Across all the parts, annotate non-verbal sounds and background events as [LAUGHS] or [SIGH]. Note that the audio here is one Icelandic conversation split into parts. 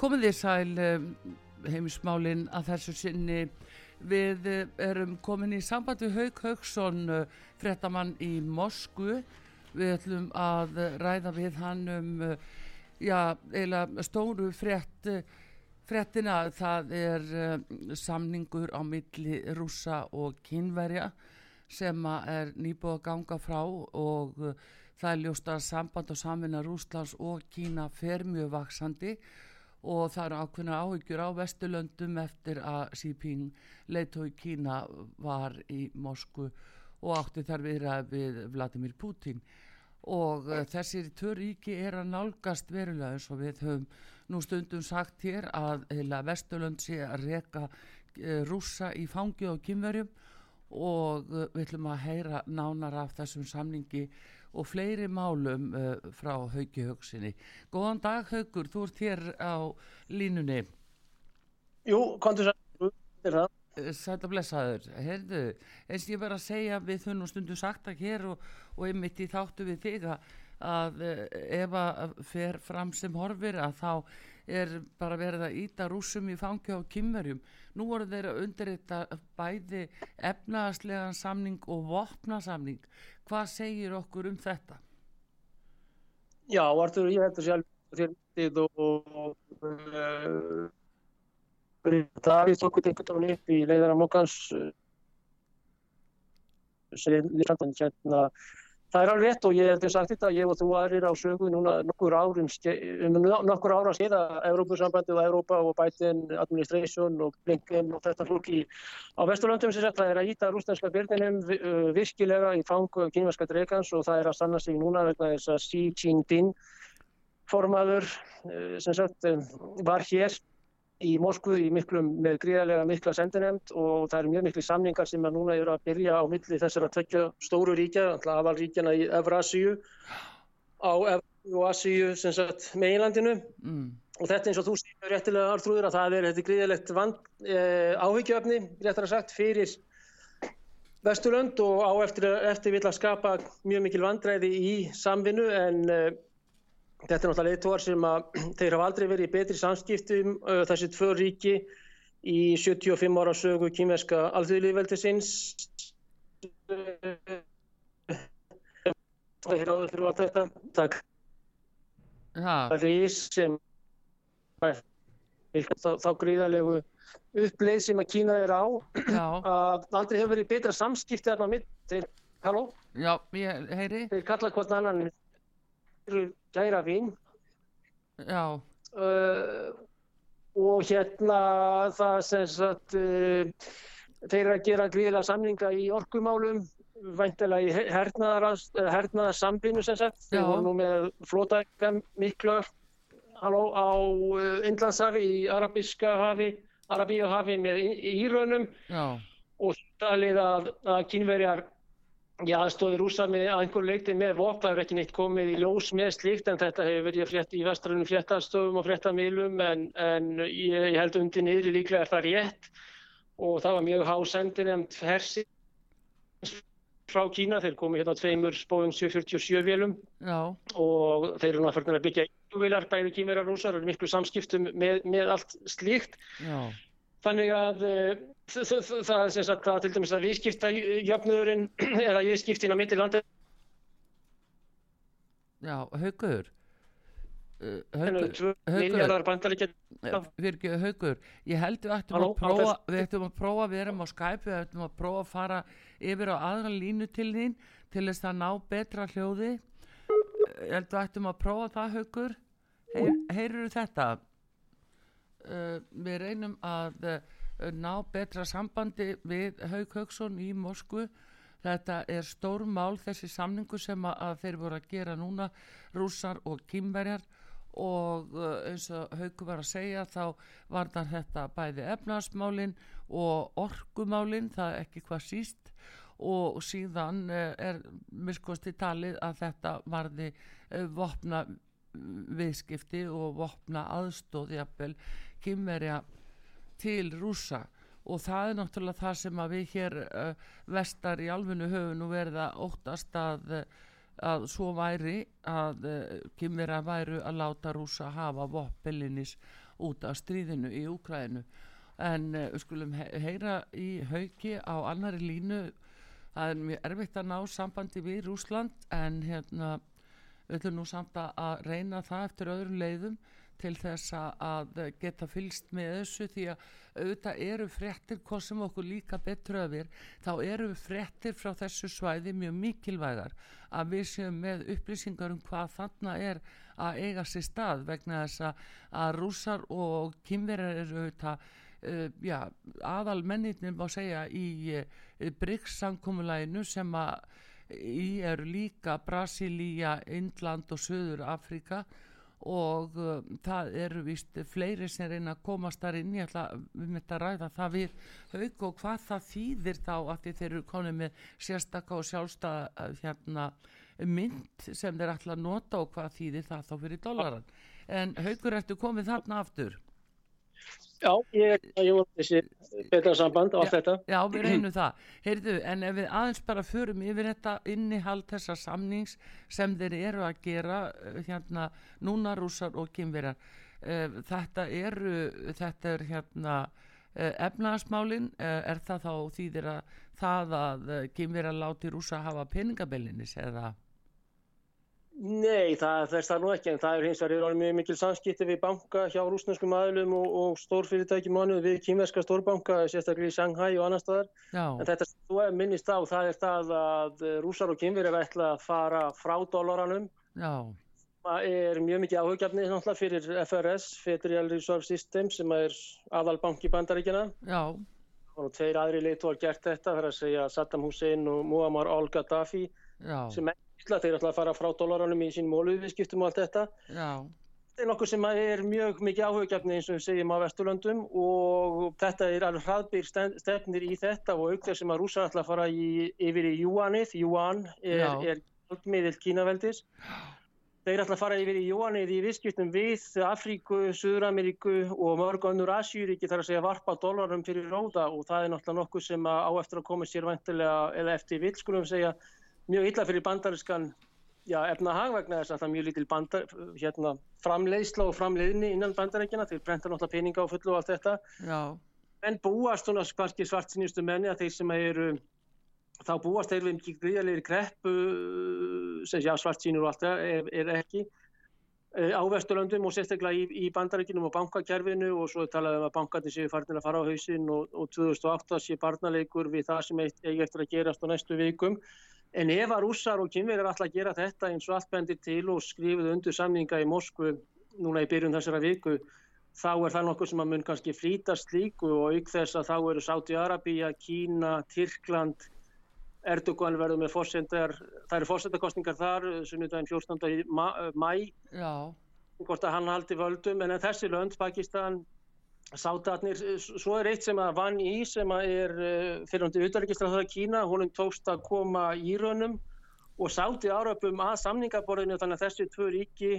Komið þið sæl heimismálinn að þessu sinni við eh, erum komin í samband við Haug Haugsson, eh, frettamann í Moskvu. Við ætlum að ræða við hann um eh, já, eiginlega stóru frett, frettina. Það er samningur á milli rúsa og kynverja sem er nýbúið að ganga frá og það er ljóst að samband og samvinna Rúslands og Kína fer mjög vaksandi og og það eru ákveðna áhyggjur á Vesturlöndum eftir að Xi Jinping leiðtói Kína var í Moskvu og átti þar viðrað við Vladimir Putin. Og uh, þessir töríki er að nálgast verulega eins og við höfum nú stundum sagt hér að heila Vesturlönd sé að reka uh, rúsa í fangi og kynverjum og uh, við ætlum að heyra nánar af þessum samningi og fleiri málum uh, frá Hauki Haugsinni. Góðan dag Haugur, þú ert hér á línunni. Jú, kontur. Eh, Sætt að blessaður. Herðu, eins ég verið að segja við þunum stundu sagt að hér og, og einmitt í þáttu við þig að uh, ef að fer fram sem horfir að þá er bara verið að íta rúsum í fangi á kymverjum. Nú voru þeir að undirrita bæði efnaðslegan samning og vopnasamning. Hvað segir okkur um þetta? Já, Artur, ég hætti sjálf þér og uh, það er okkur einhvern veginn upp í leiðara mókans sem er hérna Það er alveg rétt og ég hef þetta sagt þetta, ég og þú aðrir á sögu núna nokkur árum, um nokkur ára skeiða, Európusambandi og Európa og Biden Administration og Blinken og þetta fólk í, á Vesturlöndum sem það er að íta rúsneska byrninum virkilega í fangu kynverska dregans og það er að stanna sig núna vegna þess að Xi Jinping formaður sem sagt var hér í Moskvu í miklum, með gríðarlega mikla sendinemnd og það eru mjög miklu samningar sem að núna eru að byrja á milli þessar að tvekja stóru ríkja, alltaf aðvalríkjana í Evrasíu á Evrasíu sem sagt meginlandinu mm. og þetta eins og þú séu réttilega artrúður að það er þetta gríðarlegt eh, áhyggjöfni, réttar að sagt, fyrir Vesturlönd og á eftir, eftir vil að skapa mjög mikil vandræði í samvinnu en eh, Þetta er náttúrulega leittóar sem að [CLEARS THROAT] þeir hafa aldrei verið í betri samskiptum uh, þessi tvö ríki í 75 ára sögu kýmverska alþjóðlífveldisins. Það er áður fyrir allt þetta. Takk. Það er því sem þá, þá gríðarlegu uppleið sem að Kína er á [CLEARS THROAT] að aldrei hefur verið betra samskipti þarna mitt. Halló? Já, ég heyri. Þeir kalla hvort annan gæra vín uh, og hérna það sem sagt uh, þeir að gera gríðilega samlinga í orkumálum væntilega í hernaðarsambinu sem sagt þeir voru nú með flótækja miklu halló, á uh, Indlandshafi í Arabíska hafi Arabíu hafi með Írönum. Og er að, að kynverjar Já, aðstóði rúsa með einhver leikti með vopn, það er ekki neitt komið í ljós með slíkt en þetta hefur verið frétt í vestrarunum fréttastofum og fréttamílum en, en ég, ég held undir niður líklega er það rétt. Og það var mjög hásendir nefnd hersi frá Kína, þeir komið hérna tveimur spóðum 747 vélum. Já, og þeir eru náttúrulega að byggja ívilar, bæði kýmverjar rúsar og eru miklu samskiptum með, með allt slíkt. Já, Þannig að uh, það er sem sagt að til dæmis að viðskipta jöfnurinn [CLEARS THROAT] eða viðskiptin á milli landa já, haugur Haugur, haugur, ég held við ættum Halló, að prófa við ættum að prófa, við erum á Skype við ættum að prófa að fara yfir á aðra línu til þín til þess að ná betra hljóði. Ég held við ættum að prófa það haugur Heyr, heyrur þetta við reynum að uh, ná betra sambandi við Haug Haugsson í Moskvu. Þetta er stór mál þessi samningu sem að, þeir voru að gera núna rússar og kýmverjar og uh, eins og Haugur var að segja þá var þetta bæði efnarsmálin og orkumálin það er ekki hvað síst. Og síðan er miskosti talið að þetta varði vopna viðskipti og vopna aðstóð jafnvel kymverja til rúsa og það er náttúrulega það sem að við hér uh, vestar í alfunnu höfum nú verið að óttast að, uh, að svo væri að uh, kymverja væru að láta rúsa hafa voppelinnis út af stríðinu í Úkræðinu en uh, skulum he heyra í hauki á annari línu. Það er mjög erfitt að ná sambandi við Rúsland en hérna við ætlum nú samt að- reyna það eftir öðrum leiðum til þess að- geta fylst með þessu því að auðvitað eru fréttir hvað sem okkur líka betur öfir þá eru fréttir frá þessu svæði mjög mikilvægar að við séum með upplýsingar um hvað þarna er að eiga sér stað vegna þess að, að rússar og kynverjar eru auðvitað uh, já, aðal mennirnir má segja í uh, BRICS-samkomulæginu sem að í eru líka Brasilia, Indland og Söður Afrika og uh, það eru vist fleiri sem reyna að komast þar inn. Ætla við mitt að ræða það við haug og hvað það þýðir þá að þeir eru konið með sérstaka og sjálfstæða uh, hérna mynd sem þeir ætla að nota og hvað þýðir það þá fyrir dólaran en haugur ertu komið þarna aftur Já, ég, ég voru þessi betra samband á allt þetta. Já, við reynum það. Heyrðu, en ef við aðeins bara förum yfir þetta innihald þessa samnings sem þeir eru að gera eh, hérna núna rússar og kynverjar. Uh, þetta eru, þetta er hérna efnaðasmálin, uh, er það þá þýðir að það að kynverjar láti rússa hafa peningabellinis eða? Nei, það þess það nú ekki, en það er hins vegar er mjög mikil samskipti við banka hjá rúsneskum aðlum og, og stórfyrirtækjum annað við kýmverska stórbanka, sérstaklega í Shanghai og annar staðar. En þetta sem þú er minnist á, það er það að rússar og kýmverjar ætla að fara frá dólaranum. Það er mjög mikið áhugjafni fyrir FRS, Federal Reserve System, sem er aðalbanki bandaríkjana. já, Og tveir aðri leitu har gert þetta, það er að segja Saddam Hussein og Muammar al-Gaddafi, sem ætla þeir ætla að fara frá dólaranum í sín móluðviðskiptum og allt þetta. já, Þetta er nokkuð sem er mjög mikið áhugjafni eins og við segjum á Vesturlöndum og þetta er alveg hraðbyr stefnir í þetta og auk þess sem að rúsa ætla að fara í, yfir í Juanið, Juan er, Já. gjaldmiðill Kínaveldis. Þeir ætla að fara yfir í Juanið í viðskiptum við Afríku, Suður-Ameríku og mörg önnur Asjúríki þar að segja varpa dólarum fyrir róða og það er náttúrulega nokkuð sem á eftir að koma sér vantilega eða eftir vill skulum við segja mjög illa fyrir bandarískan já, efnahag vegna þess að það er mjög lítil bandar, hérna, framleiðsla og framleiðni innan bandarækjana, þeir brenta náttúrulega peninga á fullu og allt þetta, já, en búast svona kannski svartsinustu menni að þeir sem eru þá búast þeir við mikið gríðalegri kreppu sem já, svartsínur og allt það er, er ekki. Eh, á Vesturlöndum og sérstaklega í, í bandarækjunum og bankakerfinu og svo er talað um að bankarnir séu farin að fara á hausinn og, og 2008 sé barnaleikur við það sem eitt- eigi eftir að gerast á næstu vikum En ef að rússar og kynverjar ætla að gera þetta eins og allt bendir til og skrifuðu undir samninga í Moskvu núna í byrjun þessara viku, þá er það nokkuð sem að mun kannski flýtast líku og auk þess að þá eru Sáti-Arabíja, Kína, Tyrkland, Erdogan verður með fórsendar, það eru fórsendarkostningar þar, sunnudaginn 14. í ma- mæ, hvort að hann haldi völdum, en þessi lönd, Pakistan, sátatnir, svo er eitt sem að vann í sem að er uh, fyrir hundi auðvitaðregistraður Kína, honum tókst að koma í rönum og sáti áröpum að samningaborðinu þannig að þessi tvö ríki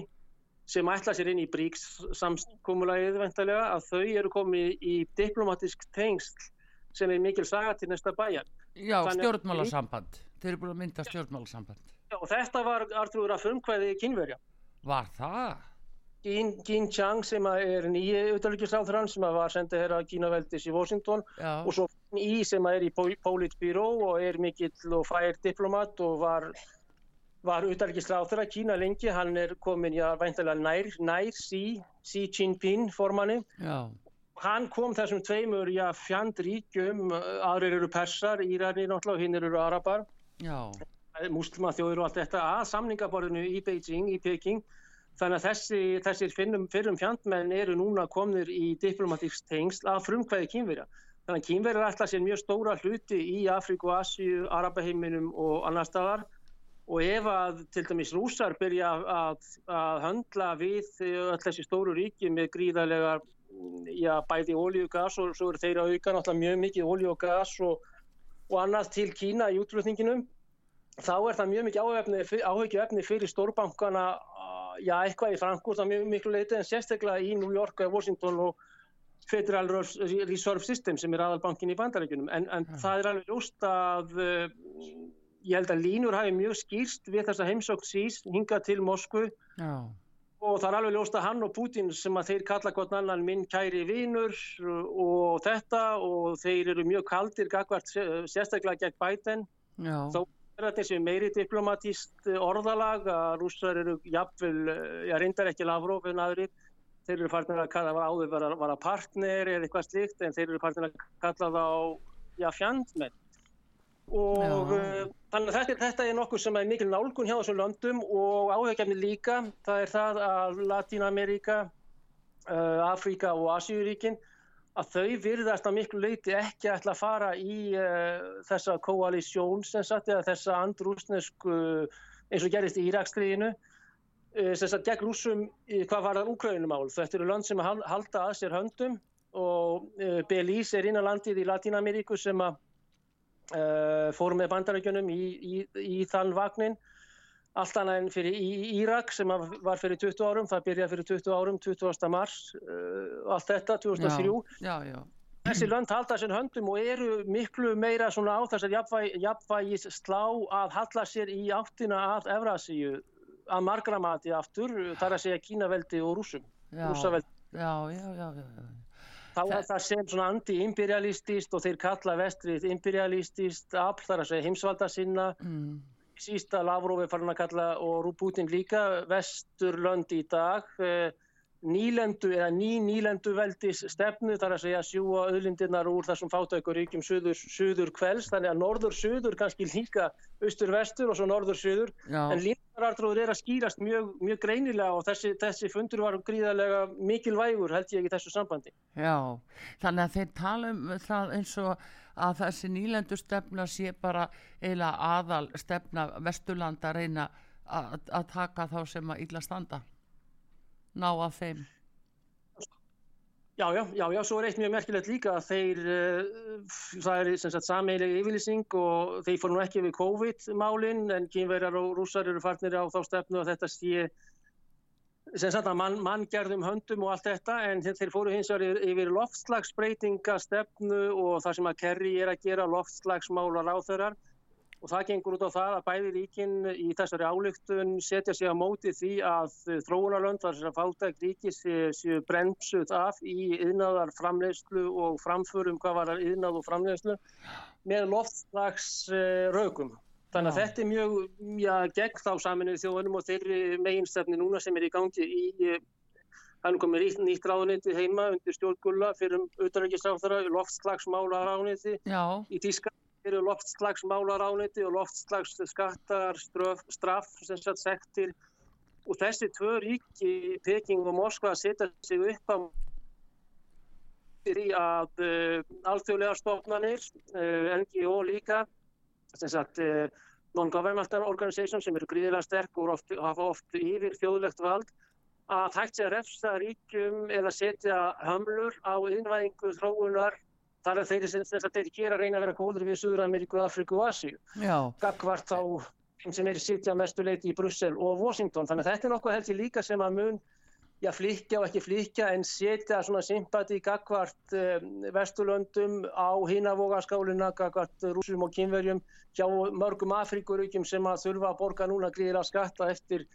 sem ætla sér inn í BRICS samskómulagið vendalega að þau eru komið í diplomatisk tengsl sem er mikil saga til næsta bæjar. Já, stjórnmálasamband. Þeir eru búin að mynda stjórnmálasamband. Já, og þetta var artrúður að frumkvæði kynverja. Var það? Jin Chang sem er nýju auðvitaðlugjursáþrann sem var sendið hér að Kínaveldis í Washington Já. og svo Í sem er í Politbyró og er mikill og fær diplomat og var, var auðvitaðlugjursáþra Kína lengi, hann er komin já, væntilega nær, nær Xi, Xi Jinping formanni. Já. Hann kom þessum tveimur já, fjandríkjum, aðrir eru persar, Írarni náttúrulega og hinn eru arabar, muslima þjóður og allt þetta að samningaborðinu í Beijing, í Peking Þannig að þessi, þessir fyrrum, fyrrum fjandmenn eru núna komnir í diplomatíks tengsl af frumkvæði kýmverja. Þannig að kýmverjar ætla sér mjög stóra hluti í Afríku, Asju, Arabaheiminum og annar staðar og ef að til dæmis rúsar byrja að, að höndla við öll þessi stóru ríki með gríðarlega já, bæði ólíu og gas og svo eru þeirra auka náttúrulega mjög mikið ólíu og gas og, og annað til Kína í útlutninginum þá er það mjög mikið áhugju fyrir stórbankana já, eitthvað í Frankúrt á mjög miklu leiti en sérstaklega í New York og Washington og Federal Reserve System sem er aðalbankin í bandarækjunum en, en ja. það er alveg ljóst að uh, ég held að línur hafi mjög skýrst við þessa heimsókn sís hinga til Moskvu ja. og það er alveg ljóst að hann og Putin sem að þeir kalla gott annan minn kæri vinur og þetta og þeir eru mjög kaldir gagvart sérstaklega gegn Biden ja. þá þetta sé meiri diplomatíst orðalag að rússar eru jafnvel, eh, ég reyndar ekki Lavrov en aðrir, þeir eru farin að kalla áður að vara partner eða eitthvað slikt en þeir eru farin að kalla það á já, fjandmenn. Og uh, þannig að þetta, þetta er nokkuð sem er mikil nálgun hjá þessum löndum og áhugjafni líka, það er það að Latín-Amerika, uh, Afríka og Asjúríkinn að þau virðast að miklu leiti ekki ætla að fara í uh, þessa koalísjón sem sagt eða þessa andrúsnesku eins og gerist í Írakstriðinu uh, sem sagt gegn rúsum í hvað var það úkröðinumál. Þetta eru land sem halda að sér höndum og uh, Belize er innan landið í Latín-Ameríku sem að fórum með bandarækjunum í, í, í þann vagnin allt annað en fyrir Írak sem var fyrir 20 árum, það byrjaði fyrir 20 árum 20. mars, uh, allt þetta 2003 já, já, já. þessi lönd halda sér höndum og eru miklu meira svona á þessar jafnvæg, jafnvægis slá að halla sér í áttina að Evrasíu að margramati aftur, þar að segja Kínaveldi og Rúsum Rúsaveldi þá er það sem svona anti-imperialistist og þeir kalla vestrið imperialistist afl þar að segja heimsvalda sinna. Mm sísta Lavrov er farin að kalla og Putin líka vesturlönd í dag eh, nýlendu eða ný nýlendu veldis stefnu þar að segja sjúa öðlindirnar úr þessum fátækuríkjum söður, söður kvelds þannig að norður-söður kannski líka austur-vestur og svo norður-söður en lífnarartróður er að skýrast mjög, mjög greinilega og þessi, þessi fundur var gríðarlega mikilvægur held ég í þessu sambandi. Já, þannig að þeir tala um það eins og að þessi nýlendu stefna sé bara eiginlega aðal stefna Vesturlanda reyna að, taka þá sem að illa standa. Ná að þeim. Já, já, já, já, svo er eitt mjög merkilegt líka að þeir, uh, það er sem sagt sameilega yfirlýsing og þeir fór nú ekki við COVID-málinn en kynverjar og rússar eru farnir á þá stefnu að þetta sé sem sagt að mann man gerðum höndum og allt þetta en þeir fóru hins vegar yfir loftslagsbreytingastefnu og það sem að Kerry er að gera loftslagsmálar á þeirrar og það gengur út á það að bæði ríkin í þessari álygtun setja sig á móti því að þróunarlönd var þess að fáltæk ríki séu sé bremsuð af í yðnaðar framlegslu og framförum hvað var yðnað og framlegslu með loftslagsrökum. Þannig að já. þetta er mjög já, gegn þá saminuð þjóðunum og þeirri meginstefni núna sem er í gangi í, hann komir í nýtt ráðuniti heima undir stjórngulla fyrir um auðvitaðrækisráþara, loftslagsmála ráðuniti í Tíska fyrir loftslagsmála ráðuniti og loftslags skattar, ströf, straff, sem sagt sektir og þessi tvö ríki, Peking og Moskva, setja sig upp á því að uh, alþjóðlega stofnanir, uh, NGO líka, uh, non-governmental organization sem eru gríðilega sterk og oft, hafa oft yfir þjóðlegt vald að hægt sé að refsa ríkjum eða setja hömlur á innvæðingu þróunar þar að þeir sem þeir gera reyna að vera góður við Suður Ameríku, Afriku og Asíu. Gagvart á sem er sitja mestu leiti í Brussel og Washington. Þannig að þetta er nokkuð heldur líka sem að mun já, flíkja og ekki flíkja en setja svona sympati gagvart um, Vesturlöndum á hinavogaskáluna, gagvart rúsum og kynverjum hjá mörgum Afrikuríkjum sem að þurfa að borga núna gríðilega skatta eftir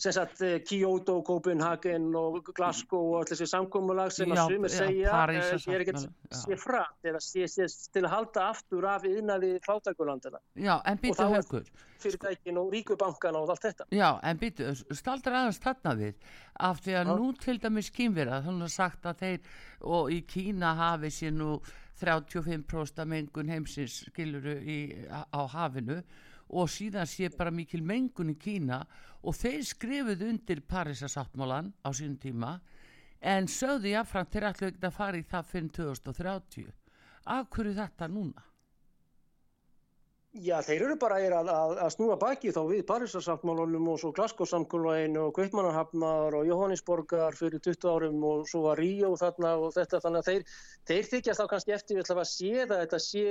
sagt eh, Kyoto, Copenhagen og Glasgow og allir þessi samkómulag sem að sumir segja uh, er ekkert sé sé til að halda aftur af yðnaði fátakulandina Já, en býtu högur fyrirtækin og ríkubankana og allt þetta. Já, en býtu, staldar aðeins þarna við. Af því að Já. nú til dæmis kýmverða þannig að sagt að þeir og í Kína hafi sér nú 35% mengun heimsins skiluru í, á hafinu og síðan sé bara mikil mengun í Kína og þeir skrifuð undir Parísasáttmálan á sínum tíma en sögðu jáfnframt þeir ætlu ekki að fara í það fyrir 2030 af hverju þetta núna? Já, þeir eru bara að, að, að snúa baki þá við Parísasáttmálunum og svo Glasgow-samkólaðinu og Guðmannahafnar og Jóhannisborgar fyrir 20 árum og svo var Ríó þarna og þetta þannig að þeir, þeir þykjast þá kannski eftir við að sé það, þetta sé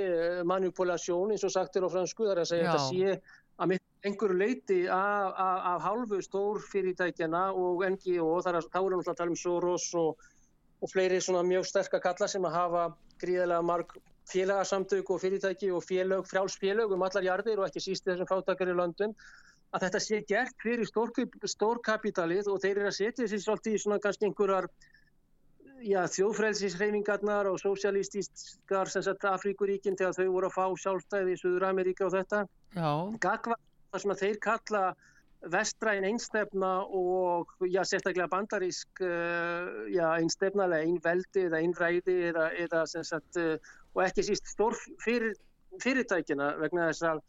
manipulasjón eins og sagtir á fransku þar að segja Já. þetta sé að einhverju leiti af, af, af hálfu stór fyrirtækjana og NGO þar að þá erum við að tala um Soros og, og fleiri svona mjög sterkar kalla sem að hafa gríðilega marg félagasamtök og fyrirtæki og félög, frjálsfélög um allar jarðir og ekki síst þessum fátakar í löndum að þetta sé gert fyrir stórkapitalið og þeir eru að setja þessi svolítið í svona kannski einhverjar já, þjóðfrælsisreifingarnar og sósialistískar Afríkuríkinn þegar þau voru að fá sjálfstæði í Suður Ameríka og þetta. Já. Gagva það sem að þeir kalla vestræn einstefna og já, sérstaklega bandarísk uh, já, einstefnalega einveldi eða einræði eða, eða sagt, uh, og ekki síst stór fyrir, fyrirtækina vegna þess að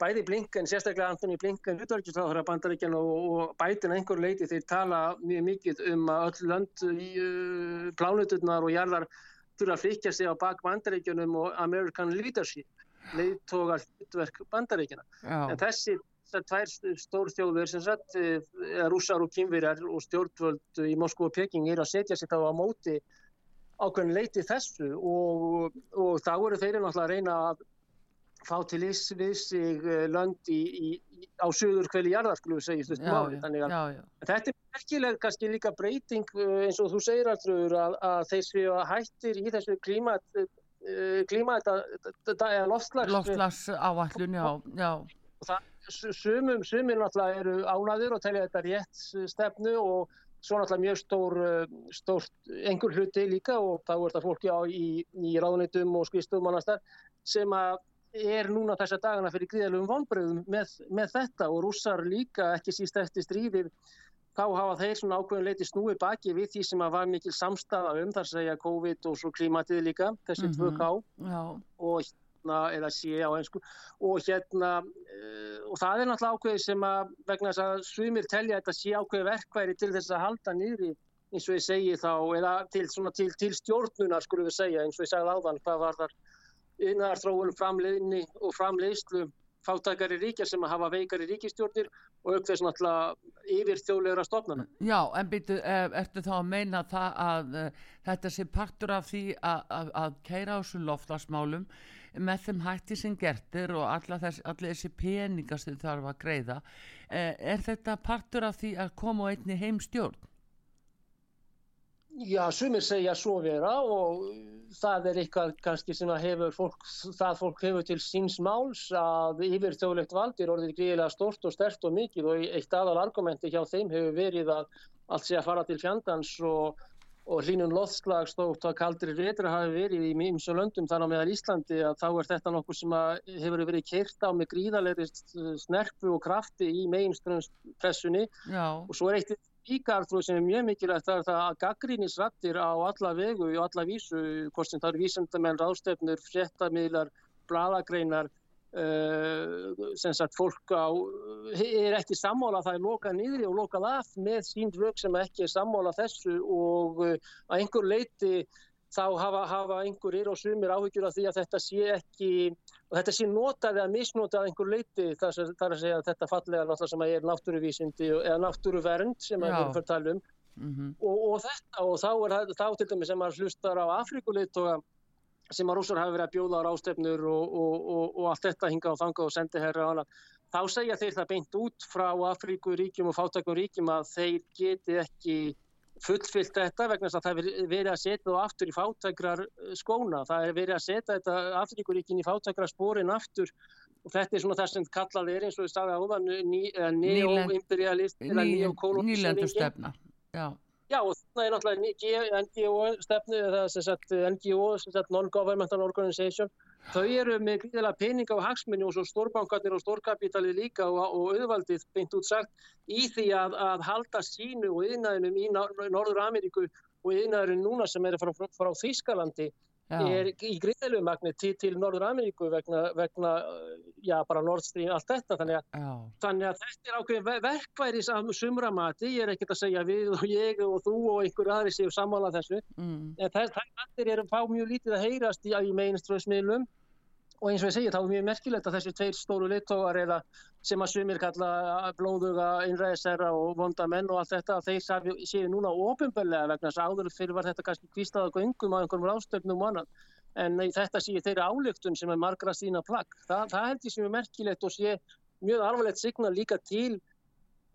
bæði Blinken, sérstaklega Antoni Blinken utvarkistáður að bandaríkjana og, og bætin einhver leiti þeir tala mjög mikið um að öll lönd í uh, plánuturnar og jarðar þurfa að flikja sig á bak bandaríkjanum og American Leadership leiðtógar hlutverk bandaríkjana en þessi tvær stórþjóður sem sagt, eh, rússar og kynverjar og stjórnvöld í Moskva og Peking er að setja sér þá á móti ákveðin leiti þessu og, og þá eru þeirri náttúrulega að reyna að fá til ís við sig eh, lönd í, í, á söður kveli jarðar, skulum við segja, þetta máli. Þannig að já, já. þetta er merkileg kannski líka breyting eh, eins og þú segir allur að, að þeir séu að hættir í þessu klímat, klímat, eða loftslags. Loftslags áallun, já, já. Og það sumum, sumir náttúrulega eru ánaður og telja þetta rétt stefnu og svo náttúrulega mjög stór, stór engur hluti líka og þá er þetta fólki á í, í ráðunitum og skvistum annastar sem að er núna þessa dagana fyrir gríðalögum vonbröðum með, með þetta og rússar líka ekki síst eftir stríðir þá hafa þeir svona ákveðin leiti snúið baki við því sem að var mikil samstafa um þar segja COVID og svo klímatið líka þessi mm -hmm. 2K og hérna, eða sé á einsku og hérna uh, og það er náttúrulega ákveði sem að vegna þess að svimir telja þetta sé ákveði verkværi til þess að halda nýri eins og ég segi þá eða til, til, til stjórnunar skulum við segja eins og ég sagði áðan hvað var þar innar þróun framleiðni og framleiðslu fátækari ríkja sem að hafa veikari ríkistjórnir og aukveðs náttúrulega yfir þjóðlegra stofnana. Já, en byrju, eh, ertu þá að meina það að uh, þetta sé partur af því að, að, að keira á þessu loftlagsmálum með þeim hætti sem gertir og allir þessi peningar sem þarf að greiða eh, er þetta partur af því að koma einni heimstjórn? Já, sumir segja svo vera og það er eitthvað kannski sem að hefur fólk, það fólk hefur til síns máls að yfir þjóðlegt vald er orðið gríðilega stort og stert og mikið og eitt aðal argumenti hjá þeim hefur verið að allt sé að fara til fjandans og og hlínun loðslags þótt að kaldri reytra hafi verið í mjög löndum þannig að meðal Íslandi að þá er þetta nokkuð sem hefur verið keirt á með gríðalegri snerfu og krafti í meginströmspressunni. Og svo er eitt líkarþróð sem er mjög mikilvægt það er það að gaggrínisrættir á alla vegu og alla vísu, hvort sem það eru vísendamenn, rástefnur, fréttamiðlar, bladagreinar sem sagt fólk á, er ekki sammála það er lokað niðri og lokað af með sín rög sem ekki er sammála þessu og uh, að einhver leiti þá hafa, hafa einhverjir og sumir áhyggjur af því að þetta sé ekki, og þetta sé notað eða misnotað einhver leiti þar að segja að þetta fallega náttúrulega sem er náttúruvísindi eða náttúruvernd sem við fyrir að tala um mm -hmm. og, og þetta og þá er þá til dæmis sem maður hlustar á Afrikuleitóga sem að rúsar hafi verið að bjóða á rástefnur og, og, og allt þetta hinga á þanga og sendi herra á hana þá segja þeir það beint út frá Afríkuríkjum og fátakuríkjum að þeir geti ekki fullfyllt þetta vegna þess að það er verið að setja þú aftur í fátakrar eh, skóna. Það er verið að setja þetta Afríkuríkin í fátakrar spórin aftur og þetta er svona það sem kallað er eins og við sagðum áðan neo-imperialist eða neo-kolonialisering. Nýlendur stefna, já. Já og það er náttúrulega NGO stefnu eða NGO, Non-Governmental Organization Þau eru með gríðilega peninga og hagsmenni og svo stórbankarnir og stórkapitalið líka og, og auðvaldið beint út sagt í því að, að halda sínu og yðnaðinum í Norður Ameríku og yðnaðurinn núna sem er frá, frá Þýskalandi Já. Er í gríðilegu magni til, Norður Ameríku vegna, vegna já, bara Nord Stream, allt þetta. Þannig að, þannig að þetta er ákveðin verkværis af sumramati, ég er ekkert að segja við og ég og þú og einhver aðri séu sammála þessu, mm. en þetta er að fá mjög lítið að heyrast í, í meginströðsmiðlum og eins og ég segja þá er mjög merkilegt að þessi tveir stóru littógar eða sem að sumir kalla blóðuga, innræðisæra og vonda menn og allt þetta þeir séu núna ofinbellega vegna þess að áður fyrir var þetta kannski kvístaða göngum á einhverjum rástöfnum og annan en þetta séu þeirra álygtun sem er margra sína plagg. Þa, það held ég sem er merkilegt og sé mjög alvarlegt signal líka til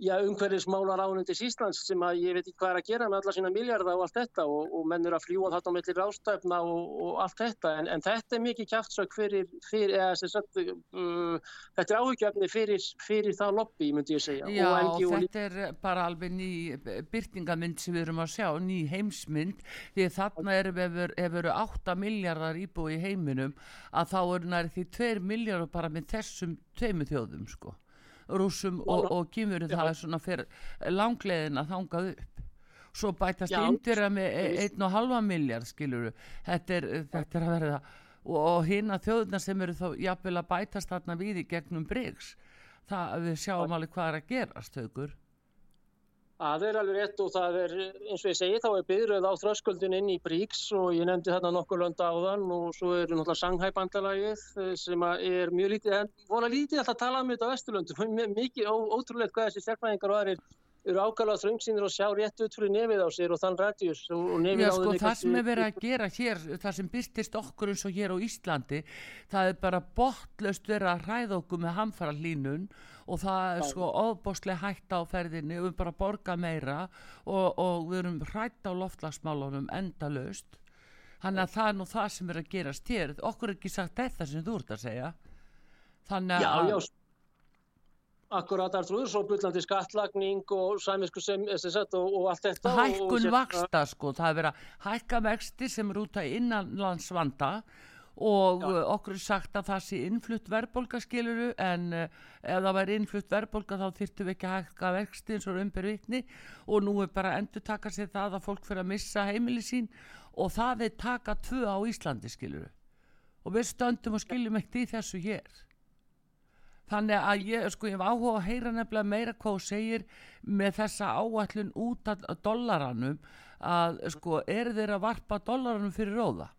já, umhverfismálar ánundis Íslands sem að ég veit ekki hvað er að gera með alla sína miljardar og allt þetta og, og menn eru að fljúa á mellir rástæfna og, og allt þetta en, en þetta er mikið kjæftsök fyrir, fyrir eða, sagt, uh, þetta er áhugjafni fyrir, fyrir það lobby myndi ég segja. Já og, og þetta er bara alveg ný byrtingamind sem við erum að sjá, ný heimsmynd því þarna er ef veru 8 miljardar íbúi í heiminum að þá eru næri því 2 miljardar bara með þessum tveimu þjóðum sko rúsum og, og kýmurum það er svona fyrir langleðin að þangað upp. Svo bætast índir með 1,5 e- miljard skiluru þetta er, þetta er að verða og, og hinn að þjóðuna sem eru þá jafnvel að bætast þarna við í gegnum Briggs það við sjáum alveg hvað er að gerast högur Það er alveg rétt og það er, eins og ég segi, þá er byrjuð á þröskuldin inn í Bríks og ég nefndi þarna nokkur lönda á þann og svo er náttúrulega Shanghai-bandalagið eh, sem er mjög lítið, en voru lítið alltaf að tala um þetta á Östurlöndu, [LAUGHS] mikið ótrúlega hvað þessi stjárnæðingar og aðrir eru ákvæmlega þröngsýnir og sjá rétt út fyrir nefið á sér og þann rætjus og nefið Já, sko, það sem er verið að gera hér, það sem byrstist okkur eins og hér á Íslandi, það er bara botlöst verið að ræða okkur með hamfara línun og það er sko ofbóstlega hægt á ferðinni og við bara borga meira og, og við erum hrætt á loftlagsmálunum endalust þannig að það er nú það sem er að gerast hér. Okkur er ekki sagt þetta sem þú ert að segja. Þannig að já, já. Akkurat er trúður, svo byllandi skattlagning og sæmisku sem, og, og allt þetta. Hækkun vaksta sko, það er verið að hækka vexti sem er út að innanlandsvanda og Já. okkur er sagt að það sé innflutt verðbolga skiluru en uh, ef það væri innflutt verðbolga þá þyrtu við ekki að hækka vexti eins og umbyrvikni og nú er bara endur taka sér það að fólk fyrir að missa heimili sín. Og það er taka tvö á Íslandi skiluru og við stöndum og skiljum ekkert í þessu hér. Þannig að ég sko ég hef áhuga að heyra nefnilega meira hvað þú segir með þessa áallun út af dollaranum að sko er þeir að varpa dollaranum fyrir róða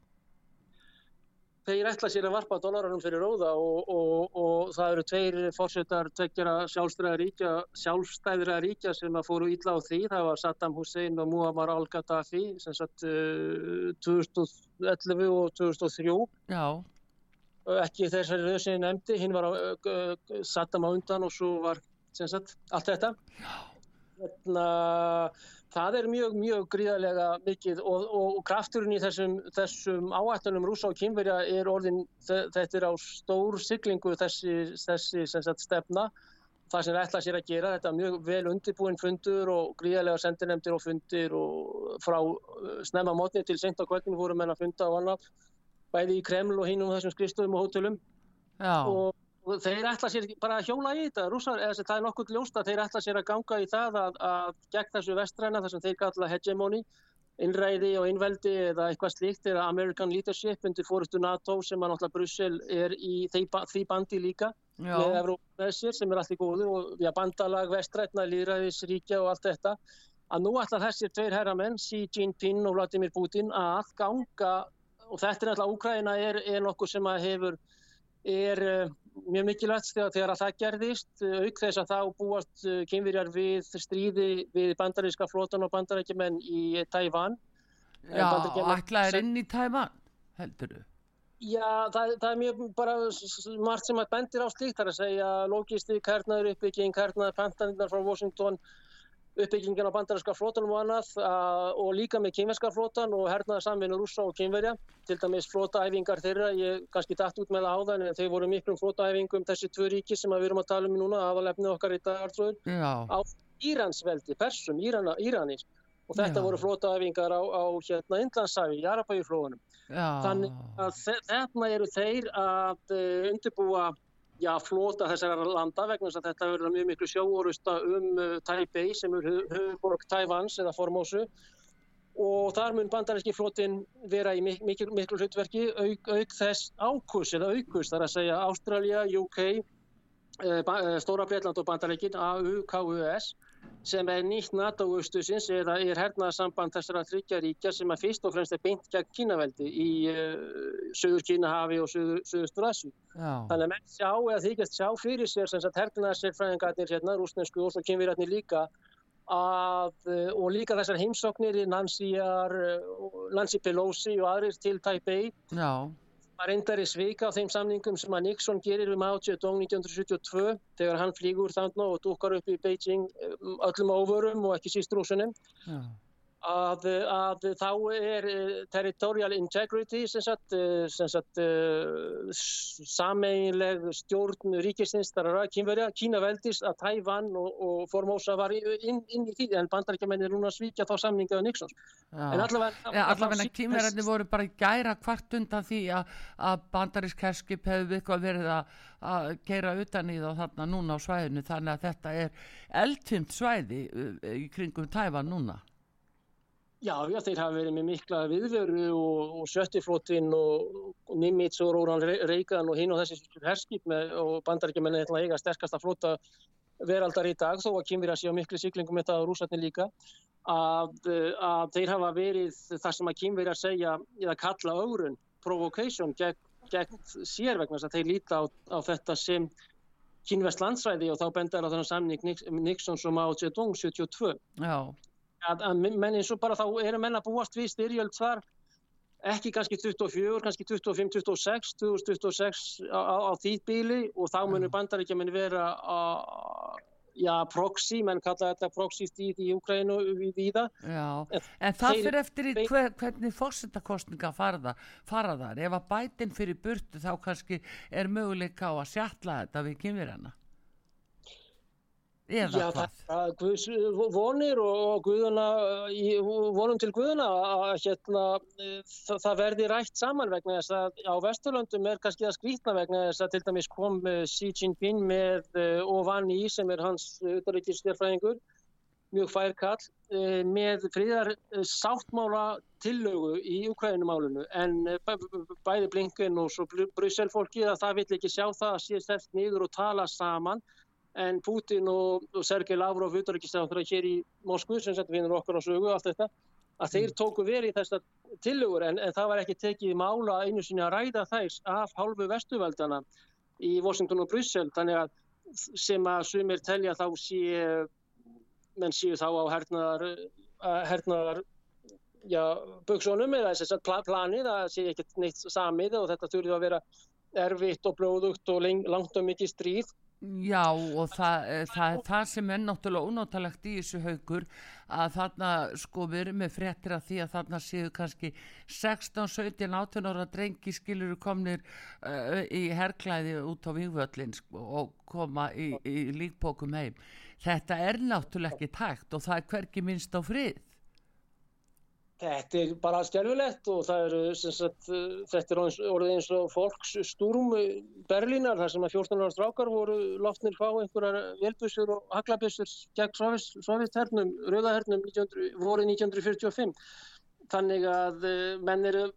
þeir ætla sér að varpa dólaranum fyrir róða og, og, og það eru tveir fórsetar tveggjara sjálfstæðra sjálfstæðra ríkja sem að fóru ítla á því. Það var Saddam Hussein og Muammar al-Gaddafi sem satt uh, 2011 og 2003. Já. Ekki þessari rauðsynni nefndi, hinn var uh, Saddam á undan og svo var sagt, allt þetta. Já. Að það er mjög, mjög gríðarlega mikið og, og krafturinn í þessum, þessum áættunum rúsa og kynverja er orðin, þetta er á stór siglingu þessi, þessi sagt, stefna, það sem ætla sér að gera, þetta er mjög vel undirbúin fundur og gríðarlega sendinemdir og fundir og frá uh, snemma mótni til sent á kvöldinu fórum en að funda á annaf, bæði í Kreml og hinn um þessum skrifstöðum og hótelum Já. og og þeir ætla sér bara að hjóla í þetta rússar, eða það er nokkuð ljóst að þeir ætla sér að ganga í það að, að gegn þessu vestræna þar sem þeir kalla hegemoni innræði og innveldi eða eitthvað slíkt eða American Leadership undir fórustu NATO sem að náttúrulega Brussel er í því bandi líka Já. með Evrópæsir sem er allir góðu og við að bandalag vestrætna, líðræðisríkja og allt þetta að nú ætla þessir tveir herramenn, Xi Jinping og Vladimir Putin, að ganga, og þetta er alltaf, Úkraina er, er nokkuð sem að hefur, er uh, mjög mikilvægt þegar, að það gerðist, auk þess að þá búast uh, kynverjar við stríði við bandaríska flotan og bandarækjumenn í Tævan. Já, ætlaðir inn í Tævan, heldur þú? Já, það, það er mjög bara margt sem að bendir á slíkt þar að segja logistík, hernaður uppbygging, hernaður pantanirnar frá Washington, uppbyggingin á bandarinska flótanum og annað og líka með kynverska flótan og hernaður samvinnu rúsa og kynverja, til dæmis flótaæfingar þeirra, ég kannski dætt út með það á það en þeir voru miklum flótaæfingum þessi tvö ríki sem við erum að tala um núna, aðalefnið okkar í dagartröður, á Íransveldi, Persum, Írana, Íranis og þetta Já. voru flótaæfingar á, á hérna Indlandsæfi, Jarabæjuflóðunum Þannig að þarna eru þeir að uh, undirbúa já, flota þessara landa vegna þess að þetta verður mjög miklu sjóorusta um uh, Taipei sem er höfuborg Taivans eða Formosu. Og þar mun bandaríski flotin vera í miklu, miklu hlutverki auk, auk þess ákus eða aukus þar að segja Ástralja, UK, uh, Stóra Breitland og bandaríkin AU, KUS sem er nýtt NATO-austusins eða er hernaðarsamband þessara tryggjaríkja sem að fyrst og fremst er beint gegn Kínaveldi í uh, söður Kínahafi og söður, söðustur Asju. Þannig að menn sjá eða þykast sjá fyrir sér sem sagt hernaðarsérfræðingarnir hérna, rúsnesku og svo kynvirarnir líka að, uh, og líka þessar heimsóknir í Nancyar, uh, Nancy Pelosi og aðrir til Taipei. Já var reyndar í svika á þeim samningum sem að Nixon gerir um Mao Zedong 1972 þegar hann flýgur þannig og dukkar upp í Beijing um, öllum óvörum og ekki síst rúsunum. Ja að, að þá er eh, territorial integrity sem sagt, eh, sem sagt uh, sameinleg stjórn ríkistins þar að kynverja, Kínaveldis að Tævann og, og Formosa var inn, inn í tíð en bandarækjumenni er núna svíkja þá samningaðu Nixons en allavega, ja, allavega kynverjarnir voru bara gæra hvart undan því að, að bandarísk herskip hefur eitthvað verið að, að gera utan í þá þarna núna á svæðinu þannig að þetta er eldfimt svæði í kringum Tævann núna Já, já, þeir hafa verið með mikla viðveru og, og sjöttiflótinn og, og Nimitz og Róran Reykján og hinn og þessi herskip með, og bandarækjumenni ætla að eiga sterkast að flóta veraldar í dag þó að kymir að sé á miklu syklingum það á rúsatni líka að, að þeir hafa verið það sem að að segja eða kalla ögrun, provocation gegn, gegn sér vegna þess að þeir líta á, á þetta sem kynvest landsræði og þá bendar á þannig samning og Mao Zedong 72. Já að, að menn eins og bara þá eru menn að búast við styrjöld þar ekki kannski 24, kannski 25, 26 2026 á, á, á því bíli og þá munur mm. bandaríkja mun vera að Já, proxy, menn kalla þetta proxy stíð í Ukrænu við það. Já, en, en það fyrir eftir í hver, hvernig fórsendarkostninga fara, fara þar. Ef að bætin fyrir burtu þá kannski er möguleika á að sjalla þetta við kynverjana. Eða Já, hvað? það er Guðs vonir og Guðuna, vonum til Guðuna að hérna, það, það verði rætt saman vegna þess að á Vesturlöndum er kannski að skrítna vegna þess að til dæmis kom eh, Xi Jinping með Ovani sem er hans auðvitaðrikistjárfræðingur, mjög færkall, með fríðar sáttmála tillögu í Ukrænumálunu en bæði Blinken og svo Brussel-fólki að það vill ekki sjá það að sé stert nýður og tala saman en Putin og, og Sergei Lavrov utarrikiðstæðan hér í Moskvu sem settum við okkur á sögu allt þetta að þeir mm. tóku verið í þessar tillögur en, en það var ekki tekið mála einu sinni að ræða þær af hálfu vestuveldana í Washington og Bryssel þannig að sem að sumir telja þá sé menn séu þá á hernaðar hernaðar já, buksónum eða þess að planið að sé ekkert neitt samið og þetta þurfið að vera erfitt og blóðugt og langt og mikið stríð Já og það, eh, það það sem er náttúrulega ónáttalegt í þessu haugur að þarna sko við erum með fréttir af því að þarna séu kannski 16, 17, 18 ára drengi skiluru komnir uh, í herrklæði út á vývöllin sko, og koma í, í líkbókum heim. Þetta er náttúrulega ekki tækt og það er hverki minnst á frið. Þetta er bara stjálfilegt og eru, sagt, þetta er orðið eins og fólksstúrum Berlínar þar sem að 14 ára strákar voru loftnir fá einhverjar velbussur og haglabissur gegn sovjethernum, rauðahernum voru 1945. Þannig að eh, menn eru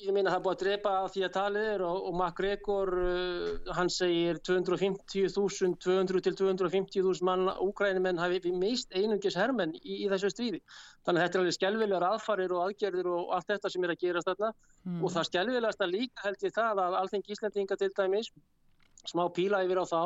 ég minna það búið að drepa á því að talið er og, og MacGregor uh, hann segir 250.000 200 til 250.000 mann úgrænumenn hafi mist einungis hermenn í, í þessu stríði þannig að þetta er alveg skjálfilegar aðfarir og aðgerðir og allt þetta sem er að gerast þarna mm. og það skjálfilegast að líka held ég það að allting Íslandinga til dæmis smá píla yfir á þá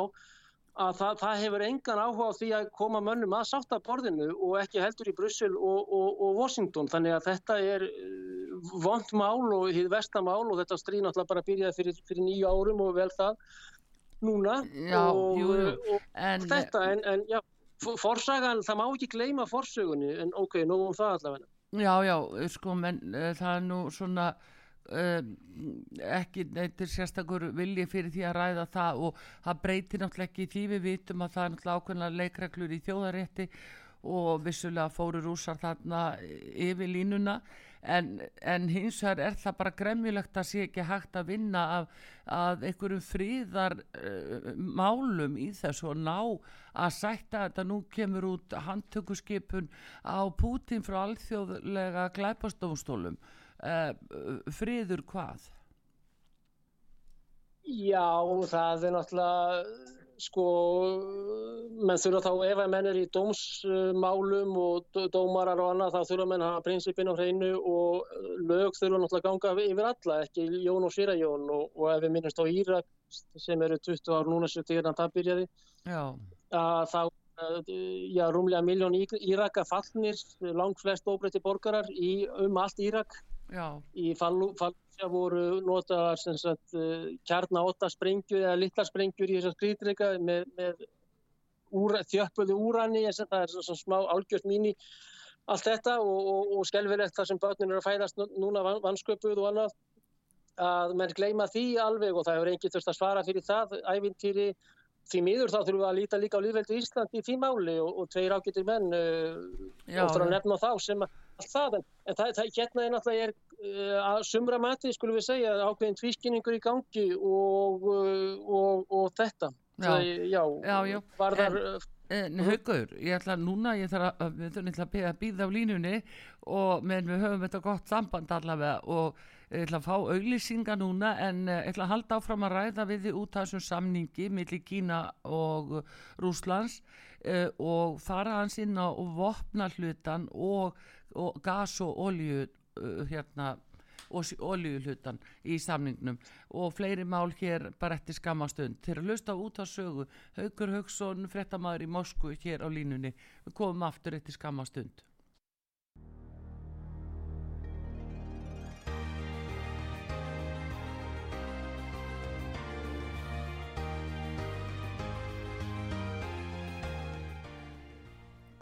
að það, það hefur engan áhuga á því að koma mönnum að sátta borðinu og ekki heldur í Brussel og, og, og Washington. Þannig að þetta er uh, vond mál og hið vestamál og þetta stríð náttúrulega bara byrjaði fyrir, fyrir nýju árum og vel það núna. Já, og, jú, jú. en, þetta en, en já, forsagan, það má ekki gleyma forsögunni en ok, nú um það allavega. Já, já, sko, menn uh, það er nú svona Uh, ekki neytir sérstakur vilji fyrir því að ræða það og það breytir náttúrulega ekki því við vitum að það er náttúrulega ákveðna leikreglur í þjóðarétti og vissulega fóru rúsar þarna yfir línuna. En, en hins vegar er það bara gremmilegt að sé ekki hægt að vinna af, af einhverjum fríðar uh, málum í þessu og ná að sætta þetta. Nú kemur út handtökuskipun á Pútin frá alþjóðlega glæpastofnstólum uh, friður hvað? Já, það er náttúrulega sko, menn þurfa þá ef að menn er í dómsmálum og dómarar og annað þá þurfa menn að hafa prinsipin á hreinu og lög þurfa náttúrulega að ganga yfir alla, ekki Jón og Sýra Jón og, og ef við minnumst á Írak sem eru 20 ár núna sem þegar það byrjaði. Að þá já, rúmlega miljón Íraka fallnir, langt flest óbreytti borgarar í um allt Írak Já. Í Fallúsja voru notaðar uh, kjarna 8 sprengjur eða litla sprengjur í þessar skrýtrika með, með úr, þjöppuðu úrani, það er svona smá álgjörð mín í allt þetta og, og, og skelvilegt þar sem börnun eru að fæðast núna vansköpuð og annað. Að menn gleyma því alveg og það hefur enginn þurft að svara fyrir það æfintýri því miður þá þurfum við að líta líka á lífveldu Ísland í því máli og, og tveir ágættir menn uh, oftar að nefna þá sem að allt það, en, það, það hérna er náttúrulega er, uh, að sumra mati, skulum við segja, ákveðin tvískinningur í gangi og, uh, og, og þetta. Já, það, já, já, já. Varðar, en, en haugur, ég ætla núna, ég þarf að, að, býða á línunni og menn við höfum þetta gott samband allavega og ég ætla að fá auglýsinga núna en ég ætla að halda áfram að ræða við því út af þessum samningi millir Kína og Rúslands uh, og fara hans inn á vopna hlutan og og gas og olju uh, hérna oljuhlutan í samningnum. Og fleiri mál hér bara eftir skamastund til að lusta út á sögu Haugur Haugsson, frettamæður í Moskvu hér á línunni, við komum aftur eftir skamastund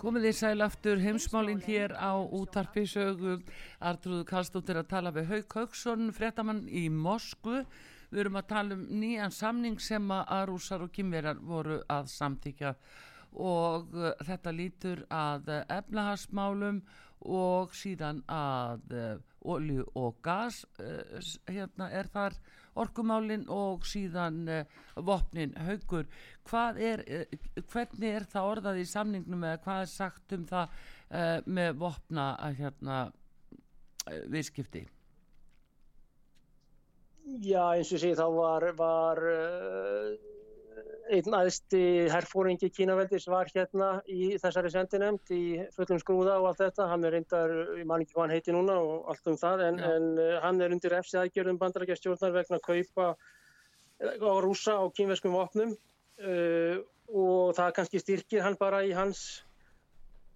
Komið þið sæl aftur heimsmálinn hér á útarpisögu. Artrúðu Kallstóttir að tala við Hauk Hauksson, frettamann í Moskvu. Við erum að tala um nýjan samning sem að rúsar og kymverar voru að samtíkja og uh, þetta lítur að uh, efnahagsmálum og síðan að uh, olju og gas uh, hérna er þar orkumálin og síðan uh, vopnin haugur. Er, uh, hvernig er það orðað í samningnum eða hvað er sagt um það uh, með vopna hérna, viðskipti? Já eins og sé þá var, var einn aðsti herrfóringi Kínaveldis var hérna í þessari sendinemnd í fullum skrúða og allt þetta, hann er reyndar, ég man ekki hvað hann heiti núna og allt um það, en, en uh, hann er undir efsið aðgjörðum bandarækjastjórnar vegna að kaupa eh, á rúsa á kínveskum vopnum uh, og það kannski styrkir hann bara í hans,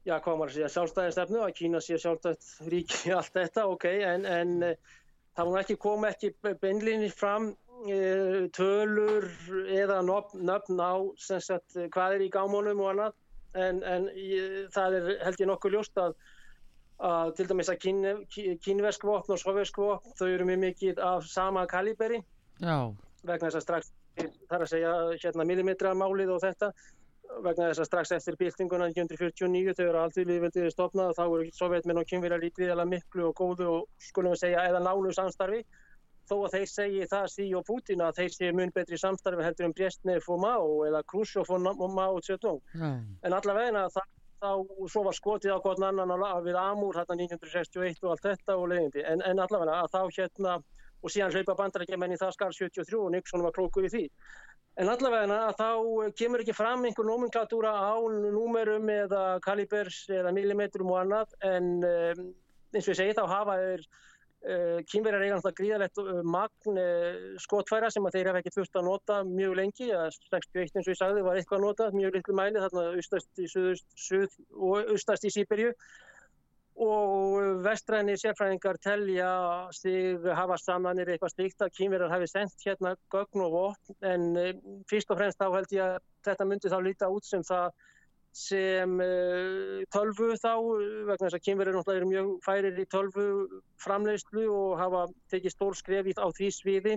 já hvað maður segja, sjálfstæðistefnu, að Kína sé sjálfstæðt ríki [LAUGHS] allt þetta, ok, en, en það mun ekki koma ekki beinlinni fram tölur eða nöfn á sagt, hvað er í gámónum og annað. En, en það er held ég nokkuð ljóst að, að til dæmis að kín, kínversk vopn og sovjersk vopn þau eru mjög mikið af sama kaliberi. Já. vegna þess að strax þar að segja hérna millimetra málið og þetta vegna þess að strax eftir byltinguna 1949 þau eru aldrei viðveldið stopnað og þá eru sovjetmenn og kynverjar lítið eða miklu og góðu og skulum við segja eða nálu samstarfi þó að þeir segi það sí og Putin að þeir séu mun betri samstarfi heldur um Brestnev og Mao eða Khrushchev og. Mm. En allavega það, þá, og svo var skotið á hvort annan við Amúr hérna 1961 og allt þetta og leiðindi, en, en allavega að þá hérna, og síðan hlaupa bandarækjumenn í það skar 73 og Nixon var klókuð í því. En allavega að þá kemur ekki fram einhver nomenklatúra á númerum eða kalibers eða millimetrum og annað, en um, eins og ég segi þá hafa þeir Kínverjar eiga náttúrulega gríðalegt uh, magn uh, skotfæra sem þeir hafa ekki þurft að nota mjög lengi, 61 eins og ég sagði var eitthvað að nota, mjög litlu mæli þarna austast í í Sýberju og vestræni sérfræðingar telja stig hafa samanir eitthvað stíkt að Kínverjar hafi sendt hérna gögn og vopn. En fyrst og fremst þá held ég að þetta myndi þá líta út sem það sem uh, tölvu þá vegna þess að kynverið náttúrulega eru mjög færir í tölvu framleiðslu og hafa tekið stór skref á því sviði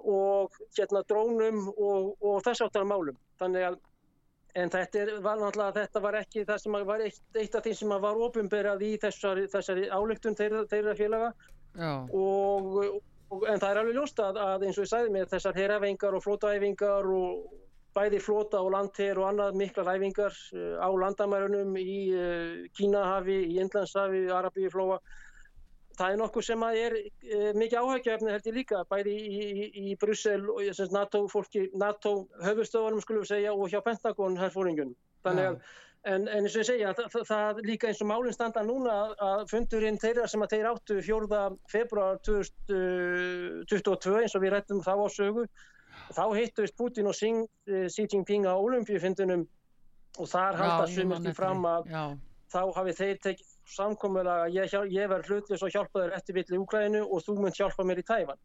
og hérna drónum og, og þess áttar málum. Þannig að en þetta er, var náttúrulega þetta var ekki það sem var eitt, eitt af því sem var ofinberað í þessari, þessari álygtun þeirra, þeirra félaga og, og en það er alveg ljóst að, að eins og ég sæði mér þessar herravengar og flótaæfingar og bæði flota og landher og annað mikla ræfingar eh, á landamærunum í eh, Kínahafi, í Indlandshafi, Arabíuflóa. Það er nokkuð sem er eh, mikið áhægjaefni held ég líka, bæði í, í, í Brussel og NATO fólki, NATO höfustöðunum skulum segja og hjá Pentagon herfóringunum. Þannig að, en, en eins og ég segja, það, það líka eins og málinn standa núna að fundurinn þeirra sem að þeir áttu 4. februar 2022 eins og við rættum þá á sögu, þá hittust Putin og Xi, eh, Xi Jinping á olimpíufindunum og þar halda sumurki fram að já. þá hafi þeir tekið samkomulega að ég, ég verð hlutlis og hjálpa þér eftir villi í Úkrænu og þú mynd hjálpa mér í Tæfan.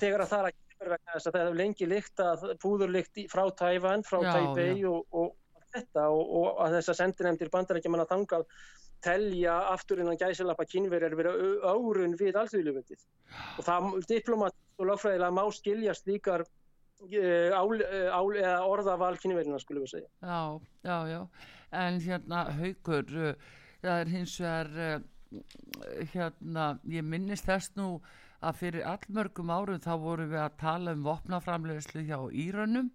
Þegar að það er að gera vegna þess að það hefur lengi líkt að púðurlikt frá Tæfan, frá Tæbei og, og þetta og, og að þess að sendinemdir bandar ekki manna þangað telja afturinn að gæsilappa kynverjar vera árun við alþjóðljöfundið og það diplomat og lagfræðilega má skiljast líkar ál, eh, ál, eða orðaval kynverðina skulum við segja. Já, já, já, en hérna haugur, eh, það er hins vegar, hérna, ég minnist þess nú að fyrir allmörgum árum þá vorum við að tala um vopnaframlegslu hjá Írannum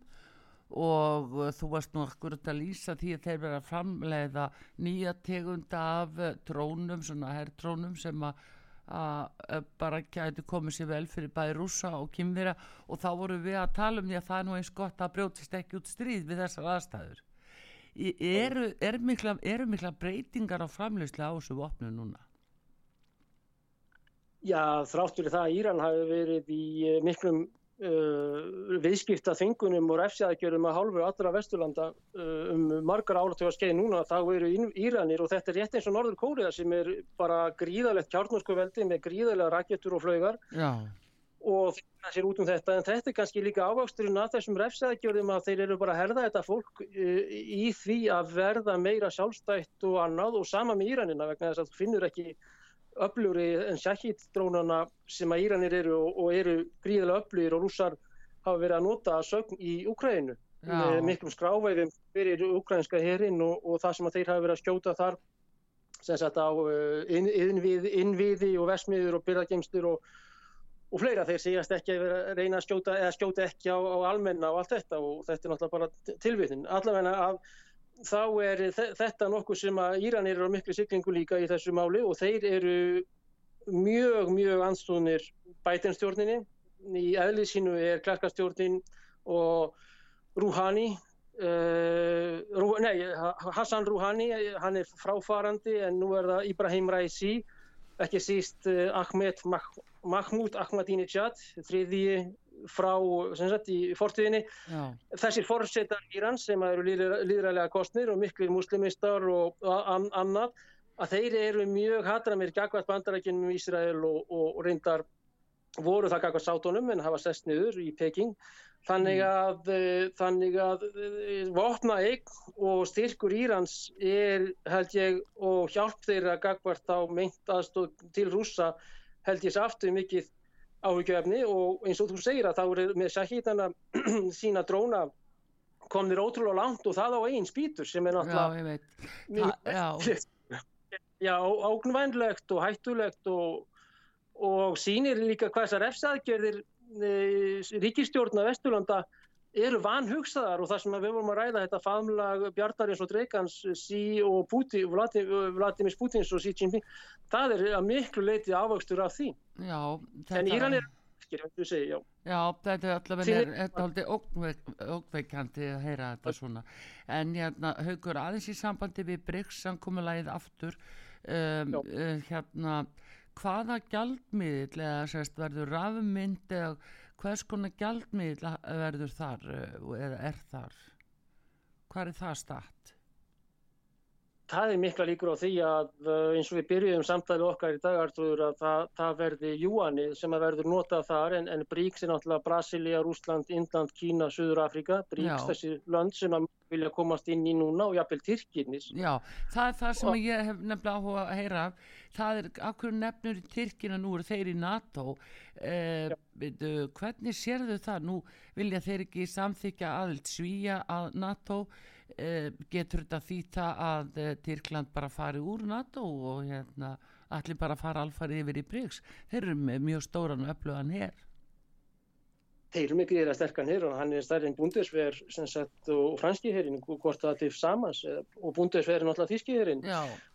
og þú varst nú akkurat að lýsa því að þeir verða að framleiða nýja tegunda af drónum, svona herrdrónum sem að að bara gæti komið sér vel fyrir bæði rúsa og kymvira og þá voru við að tala um því að það er nú eins gott að brjótist ekki út stríð við þessar aðstæður eru, eru, mikla, eru mikla breytingar á framleyslu á þessu vopnu núna? Já, þráttur í það að Íran hafi verið í eh, miklum uh, viðskipta þingunum og refsjaðgjörðum að hálfu allra vesturlanda uh, um margar áratöga skeið núna þá eru Íranir og þetta er rétt eins og Norður Kóriða sem er bara gríðalegt kjartnorsku veldi með gríðalega rakettur og flögar Já. og það sér út um þetta en þetta er kannski líka ávaksturinn að þessum refsjaðgjörðum að þeir eru bara að herða þetta fólk uh, í því að verða meira sjálfstætt og annað og sama með Íranina vegna þess að finnur ekki öflugri en Shahid-drónana sem að Íranir eru og, og eru gríðilega öflugir og rússar hafa verið að nota sögn í Ukrænu með miklum skráveifum fyrir ukrainska herin og, og það sem að þeir hafa verið að skjóta þar sem sagt á uh, inn, innviði, innviði og vesmiður og byrðagemstur og, og fleira. Þeir segjast ekki að vera að reyna að skjóta eða skjóta ekki á, á almenna og allt þetta og þetta er náttúrulega bara tilvitin allavega að þá er þetta nokkuð sem að Íranir eru á miklu syklingu líka í þessu máli og þeir eru mjög, mjög anstóðnir bætinstjórninni. Í eðlið sínu er klarkastjórnin og Rouhani, uh, Rú, nei, Hassan Rouhani, hann er fráfarandi en nú er það Ibrahim Raisi, ekki síst uh, Ahmed Mahmoud Ahmadinejad, þriðji frá sagt, í fortíðinni Já. þessir fórsetar Íran sem eru líðræðilega kostnir og miklu muslimistar og an, annað að þeir eru mjög hatramir gagvært bandarækjunum í Ísrael og, og, reyndar voru það gagvært sátónum en hafa sest niður í Peking þannig mm. að, mm. þannig að eh, vopna eign og styrkur Írans er held ég og hjálp þeirra gagvært á meint aðstóð til rúsa held ég saftu mikið áhyggjöfni og eins og þú segir að þá er með Shahidana [CLEARS THROAT] sína dróna komnir ótrúlega langt og það á einn spýtur sem er náttúrulega já, [LAUGHS] já ágnvænlegt og hættulegt og, og sínir líka hvað þessar efsaðgerðir e, ríkistjórna Vesturlanda eru vanhugsaðar og það sem við vorum að ræða þetta faðmlag Bjartarins og Dreikans sí og Putin, Vladimir Putins og Xi Jinping, það er að miklu leiti ávöxtur af því. Já, þetta... En Íran er já. Já, þetta er allavega ógveikandi að heyra þetta svona. En hérna, haugur aðeins í sambandi við Bryggs samkomiðlæðið aftur, um, uh, hérna, hvaða gjaldmiðl eða sérst verður rafmynd eða hvers konar gjaldmiðl verður þar eh, eða er þar hvað er það statt? Það er mikla líkur á því að eh, eins og við byrjuðum samtali okkar í dag Artur, að það, það verði júanið sem að verður notað þar en, en Bríks er náttúrulega Brasilia, Rúsland, Indland, Kína, Suður Afrika Bríks þessi lönd sem að vilja komast inn í núna og jafnvel Tyrkinis Já, það er það sem og, ég hef nefnilega áhuga að heyra það er, hverju nefnur Tyrkina nú eru þeir í NATO? Eh, hvernig sér þau það? Nú vilja þeir ekki samþykja aðild svíja að NATO. eh, getur þetta þýta að eh, Tyrkland bara fari úr NATO og hérna allir bara fara alfarið yfir í Bryggs þeir eru með mjög stóran og öflugan hér þeir eru mikið eða sterkan hér og hann er stærri en búndesver og franski hérin hvort það til samans og búndesver er náttúrulega þíski hérin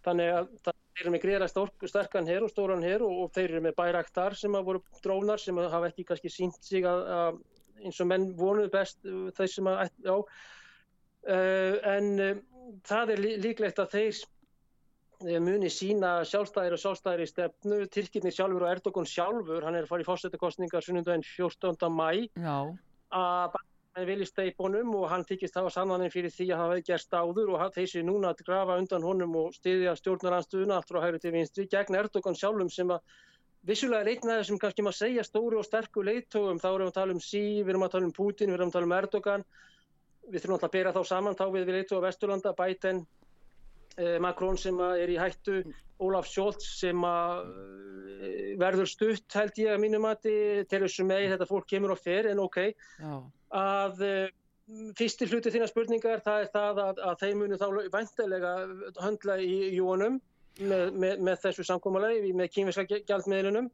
þannig að þeir eru mikið eða sterkan hér og stóran hér og, og þeir eru með bæraktar sem hafa voru drónar sem hafa ekki kannski sínt sig að, að eins og menn vonuð best þeir sem að já, en uh, það er líklegt að þeir muni sína sjálfstæðir og sjálfstæðir í stefnu. Tyrkirni sjálfur og Erdogan sjálfur hann er farið í fórsetakostningar sunnundaginn 14. mæ að hann vilji steipunum og hann þykist hafa sannaninn fyrir því að það hefði gerst áður og þeir sé núna að grafa undan honum og stiðja stjórnaransstuðuna allt frá hægri til vinstri gegn Erdogan sjálfum sem að vissulega einn af þessum kannski maður segja stóru og sterku leittóum þá erum við að tala um sí, við erum að tala um Putin, við erum að tala um Erdogan við þurfum alltaf að bera þá saman þá við við leittóa Vesturlanda, Biden Eh, Macron sem er í hættu, Olaf Scholz sem eh, verður stutt held ég að mínum að til þessum megi þetta fólk kemur og fer en ok. Já. að eh, fyrsti hluti þína spurningar það er það að, að þeir munu þá vantilega höndla í júanum með, með, með þessu samkómalagi með kýmiska gjaldmiðlunum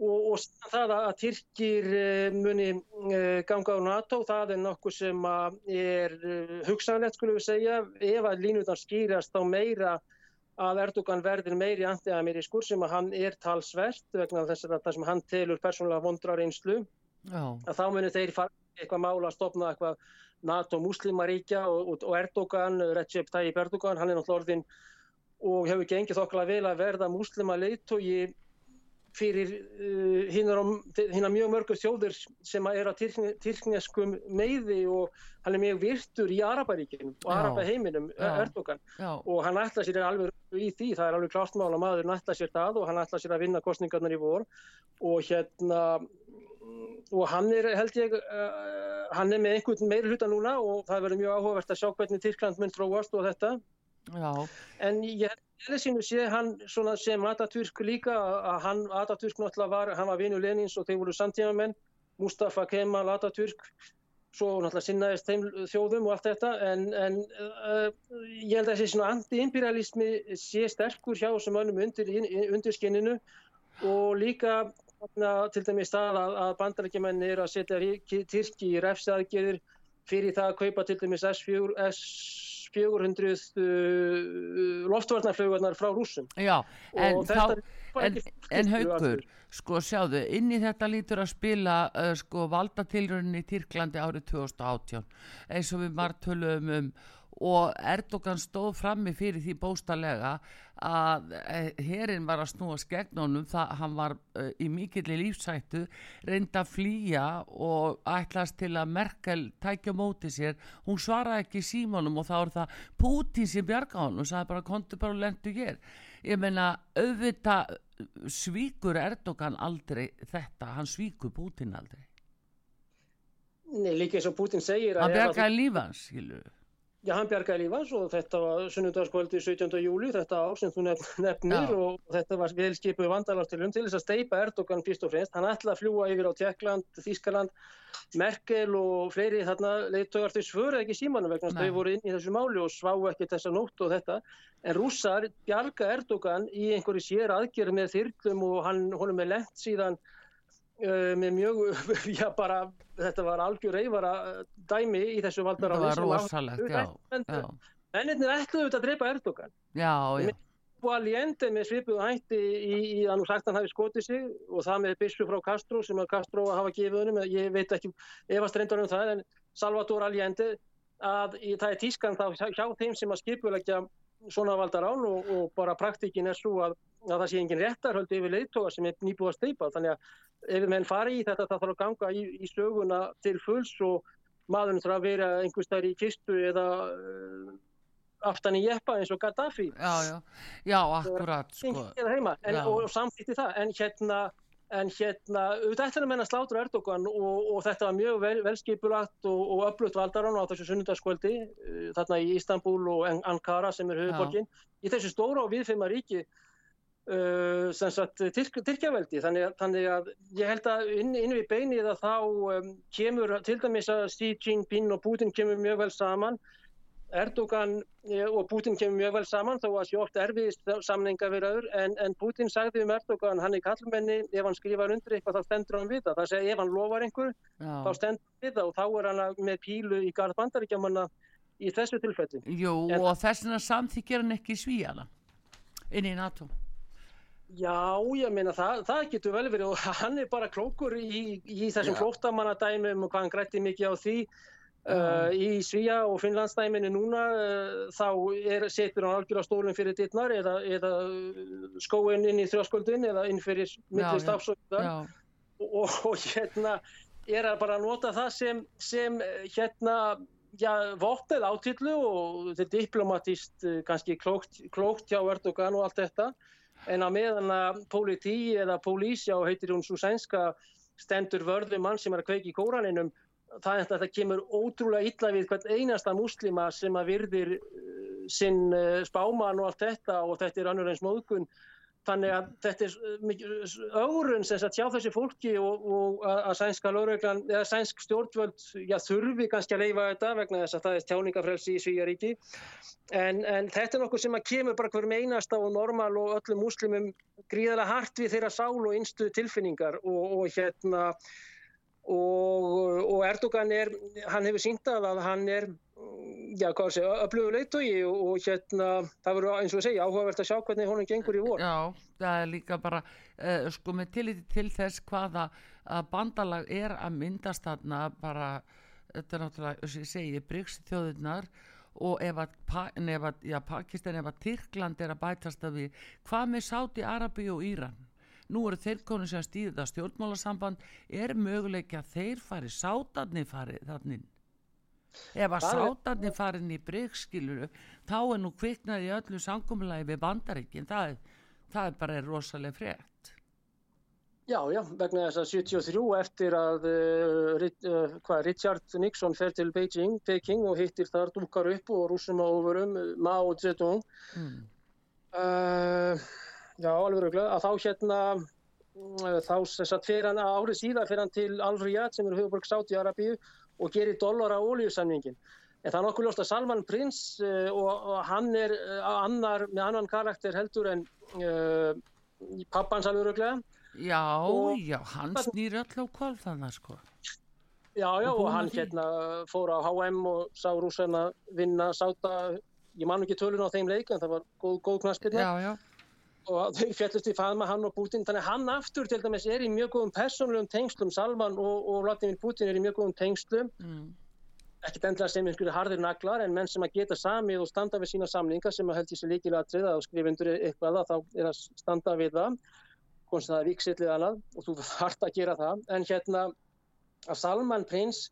og, og það að Tyrkir eh, muni eh, ganga á NATO, það er nokkuð sem er eh, hugsanlegt skulum við segja, ef að línuðan skýrast á meira að Erdogan verður meiri anti-amerískur sem að hann er talsvert vegna þess að það sem hann telur persónulega vondrar einslu, að þá munir þeir fara eitthvað mála að stopna eitthvað NATO-muslimaríkja og, og, og Erdogan, Recep Tayyip Erdogan, hann er náttúrulega orðin og hefur gengið þokkala vel að verða muslima leiðtogi fyrir uh, hína mjög mörgur þjóður sem er á tyrkneskum meiði og hann er mjög virtur í Araparíkinu og Arapaheiminum, Erdogan. Já. og hann ætla sér alveg í því, það er alveg kláttmála maður, hann ætla sér það og hann ætla sér að vinna kostningarnar í vor. Og hérna og hann er held ég uh, hann er með einhvern meiri hluta núna og það verður mjög áhugavert að sjá hvernig Tyrkland mun tróast og þetta Já. en ég Eðlisínu sé hann svona sem Atatürk líka að hann, Atatürk náttúrulega var, hann var vinu Lenins og þeir voru samtímamenn, Mustafa Kemal Atatürk, svo náttúrulega sinnaðist þeim þjóðum og allt þetta en, en uh, ég held að þessi svona anti-imperialismi sé sterkur hjá þessum önnum undir, undir skinninu og líka til dæmi stað að, að bandarækjumenn er að setja Tyrki í refsaðgerðir fyrir það að kaupa til dæmis S4, S 400 uh, loftvarnarflögunar frá rúsum Já, en, þá, en, en haugur sko sjáðu, inn í þetta lítur að spila uh, sko valdatilröðinni í Tyrklandi árið 2018 eins og við margtöluðum um og Erdogan stóð frammi fyrir því bóstalega að hérinn var að snúa skegnunum það hann var uh, í mikill í lífsættu reynda að flýja og ætlast til að Merkel tækja móti sér, hún svaraði ekki símónum og þá er það Putin sem bjarga hann og sagði bara kontur bara og lendu hér. Ég menna auðvita svíkur Erdogan aldrei þetta, hann svíkur Putin aldrei. Nei, líka eins og Putin segir að hann bjargaði lífans, skiljuðu Já, hann bjargaði lífans og þetta var sunnundarskvöldi 17. júli, þetta ár sem þú nefnir Já. og þetta var velskipuð vandalartilum til þess að steipa Erdogan fyrst og fremst. Hann ætlaði að fljúa yfir á Tjekkland, Þískaland, Merkel og fleiri þarna leittögar þau svöruð ekki símanum vegna þau voru inn í þessu máli og svá ekki þessa nótt og þetta. En rússar bjarga Erdogan í einhverju sér aðgerð með þyrklum og hann, honum er lent síðan uh, með mjög, [LAUGHS] já bara þetta var algjör reyfara dæmi í þessu valdaráði. Þetta var rosalegt, já. já. Ennirnir ætluðu þetta að drepa Erdogan. Já, já. Og Allende með svipuðu hætti í, í að nú sagt hann hafi skotið sig og það með bissu frá Castro sem að Castro hafa gefið hennum, ég veit ekki efast reyndar um það, en Salvador Allende að í, það er tískan þá hjá þeim sem að skipulegja svona valdar án og, og bara praktikin er svo að, að það sé engin réttarhöldu yfir leiðtóa sem er nýbúið að steipa þannig að ef menn fari í þetta það þarf að ganga í, í söguna til fulls og maðurinn þarf að vera einhvers þar í kistu eða uh, aftan í jeppa eins og Gaddafi. Já, já, já, akkurat sko. en, og, og samþýtti það. En hérna en hérna, auðvitað ætlaði að slátra Erdogan og, og þetta var mjög vel, velskipulagt og, og öflugt valdarann á þessu sunnundaskvöldi uh, þarna í Istanbul og Ankara sem er höfuborgin, í þessu stóra og viðfeima ríki uh, sem sagt Tyrk, Tyrkjaveldi. Þannig, þannig að ég held að inn, inn við beinið að þá um, kemur til dæmis að Xi Jinping og Putin kemur mjög vel saman Erdogan eh, og Putin kemur mjög vel saman þó að sjótt erfiðist samninga við öður en, en Putin sagði um Erdogan hann er kallmenni, ef hann skrifar undir eitthvað þá stendur hann við það, það segja ef hann lofar einhver Já. þá stendur hann við það og þá er hann með pílu í garð bandaríkjamanna í þessu tilfelli. Jú en, og þess vegna samþykir hann ekki svíjana inn í NATO. Já, ég meina það, það getur vel verið og [LAUGHS] hann er bara klókur í, í þessum klóttamannadæmum og hvað hann grætti mikið á því Uh, í Svíja og Finnlandsdæminu núna uh, þá er, setur hann algjörlega stólinn fyrir dittnar eða, eða skóinn inn í þrjósköldin eða inn fyrir milli stafsókta og, og, og hérna er að bara nota það sem, sem hérna já, vopnið átillu og þetta er diplomatist kannski klókt, klókt hjá Erdogan og allt þetta. En að meðan að politi eða polísjá heitir hún svo sænska stendur vörðum mann sem er að kveiki í kóraninum það þetta kemur ótrúlega illa við hvert einasta muslima sem að virðir uh, sinn uh, spáman og allt þetta og þetta er annur eins móðgun. Þannig að þetta er ögrun sem að sjá þessi fólki og, og að sænska lögreglan eða sænsk stjórnvöld já, þurfi kannski að leifa þetta vegna þess að það er tjáningafrelsi í Svíjaríki en, en þetta er nokkuð sem að kemur bara hverjum einasta og normal og öllum muslimum gríðarlega hart við þeirra sál og einstu tilfinningar og, og hérna og, og Erdogan er, hann hefur síntað að hann er, já hvað sé, öflugur leittói og, og hérna það verður eins og að segja áhugavert að sjá hvernig honum gengur í vor. Já, það er líka bara, uh, sko með tilliti til þess hvaða bandalag er að myndast þarna bara, þetta er náttúrulega, þess að ég segi, Bryggs þjóðurnar og ef að, ef að já, Pakistan, ef að Tyrkland er að bætast af því, hvað með Sáti, Arabi og Íran? Nú eru þeir konu sem stýðið að stjórnmálasamband. Er möguleik að þeir fari sátarni farið þannig ef að sátarni farin í bryggskiluru þá er nú kviknað í öllu sangumlagi við bandaríkin. Það, það er bara rosalega frétt. Já, já, vegna þess að 73 eftir að uh, uh, hvað, Richard Nixon fer til Beijing, Peking og hittir þar dúkar upp og rúsum á ofurum Mao Zedong. Mm. uh, Já, alveg röglega, að þá hérna mm, þá þess að fyrir hann árið síðan fyrir hann til Al-Riyadh sem er höfuborg Sáti Arabíu og gerir dollara ólíusamningin. En það er nokkuð ljóst að Salman Prins uh, og, og hann er uh, annar, með annan karakter heldur en uh, pappans alveg röglega. Já, og, já, hann snýr öll á kval þannig sko. Já, já, og, og hann hérna fór á HM og sá rúsarna vinna Sáta, ég man ekki tölun á þeim leik en það var góð, góð knaspirna. Já, já og [LAUGHS] þau fjallist í faðma hann og Putin þannig hann aftur til dæmis er í mjög góðum personlegum tengslum, Salman og, og Vladimir Putin er í mjög góðum tengslum. Mm. ekkert endla sem einhverju harðir naglar en menn sem að geta samið og standa við sína samninga sem að held ég sér líkilega að triða og skrifundur eitthvað að þá er að standa við það. Hvort það er vikslið annað og þú þarft að gera það. En hérna að Salman prins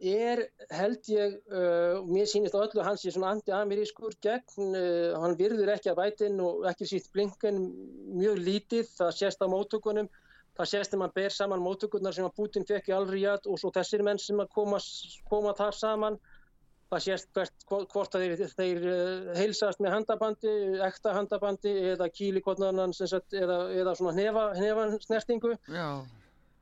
er held ég, uh, mér sýnist á öllu hans er svona anti-amerískur gegn, uh, hann virður ekki að vætin og ekki sítt blinken mjög lítið, það sést á mótökunum, það sést þegar maður ber saman mótökunar sem að Putin fekk í Alriad og svo þessir menn sem að koma, koma þar saman, það sést hvert, hvort að þeir, þeir uh, heilsast með handabandi, ekta handabandi eða kílikotnaðan eða, eða svona hnefa, hnefa snertingu. Já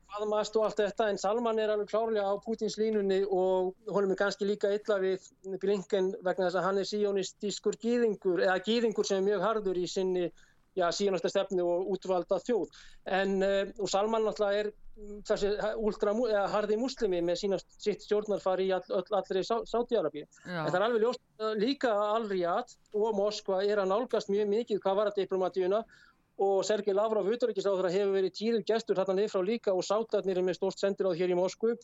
faðmast og allt þetta? En Salman er alveg klárlega á Pútins línunni og honum er kannski líka illa við Blinken vegna þess að hann er síjónistískur gýðingur eða gýðingur sem er mjög hardur í sinni já, síjónasta stefnu og útvalda þjóð. En uh, og Salman náttúrulega er þessi ultra, eða harði muslimi með sína sitt stjórnarfari í all, all, allri Sáti-Arabi. En það er alveg ljóst líka Al-Riyad og Moskva er að nálgast mjög mikið hvað var að diplomatíuna og Sergei Lavrov, utarrikiðsáður, hefur verið tíður gestur þarna niður frá líka og sátarnir er með stórt sendiráð hér í Moskvu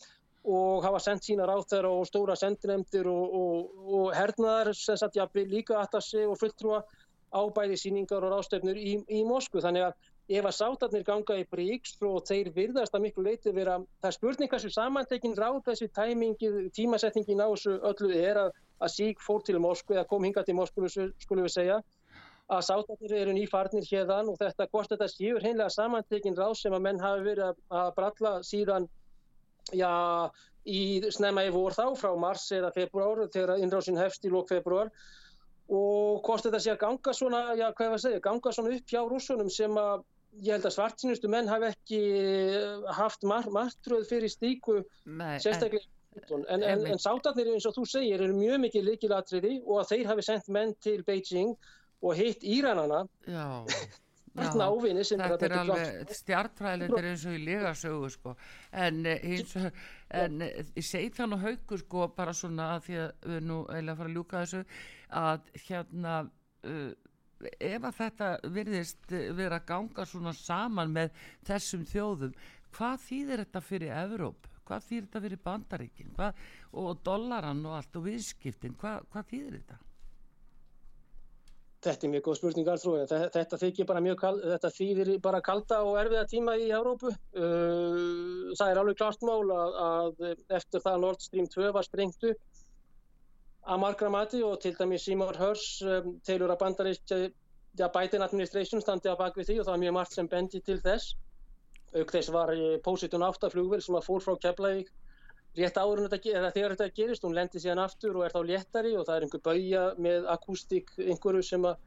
og hafa sendt sína ráð þeirra og stóra sendinemdir og, og, og hernaðar sem satt jafnveg líka aðtassi og fulltrúa ábæði síningar og ráðstöfnur í, í Moskvu. Þannig að ef að sátarnir ganga í bríks og þeir virðast að miklu leiti vera, það er spurning hvað sem samantekinn ráð þessi tæmingi, tímasetningin á þessu öllu er að, að sík fór til Moskvu eða kom hinga til Moskvu, skulum við segja að sátarnir eru nýfarnir hérðan og þetta, hvort þetta séur heimlega samantekinn ráð sem að menn hafi verið að, að bralla síðan, já, í snemma í vor þá, frá mars eða februar, þegar innrásin hefst í lók februar og hvort þetta sé að ganga svona, já, hvað er að segja, ganga svona upp hjá rúsunum sem að ég held að svartinustu menn hafi ekki haft margtröð fyrir stíku, Nei, sérstaklega en, en, en, en sátarnir eins og þú segir eru mjög mikið líkilatriði og að þeir hafi sendt menn til Beijing og hitt Íranana [LAUGHS] þarna ávinni sem þetta er alveg stjartfræðilegt er eins og í legasögu sko. en, eh, en eh, það nú haugur sko bara svona að því að við nú eiginlega fara að ljúka þessu að hérna uh, ef að þetta virðist vera að ganga svona saman með þessum þjóðum hvað þýðir þetta fyrir Evróp hvað þýðir þetta fyrir Bandaríkin? Hvað, og dollaran og allt og viðskiptin? Hvað, hvað þýðir þetta Þetta er mjög góð spurning Arþrói, þetta, þetta þýðir bara kalda og erfiða tíma í Európu. Uh, það er alveg klart mál að, að eftir það Nord Stream 2 var sprengt upp að margra mati og til dæmis Seymour Hurs um, telur að bandarísk ja, Biden administration standi að bak við því og það var mjög margt sem bendi til þess. Auk þess var eh, Positun 8 flugvel sem að fór frá Keflavík rétt eða þegar þetta gerist, hún lendir síðan aftur og er þá léttari og það er einhver bauja með akústík einhverju sem að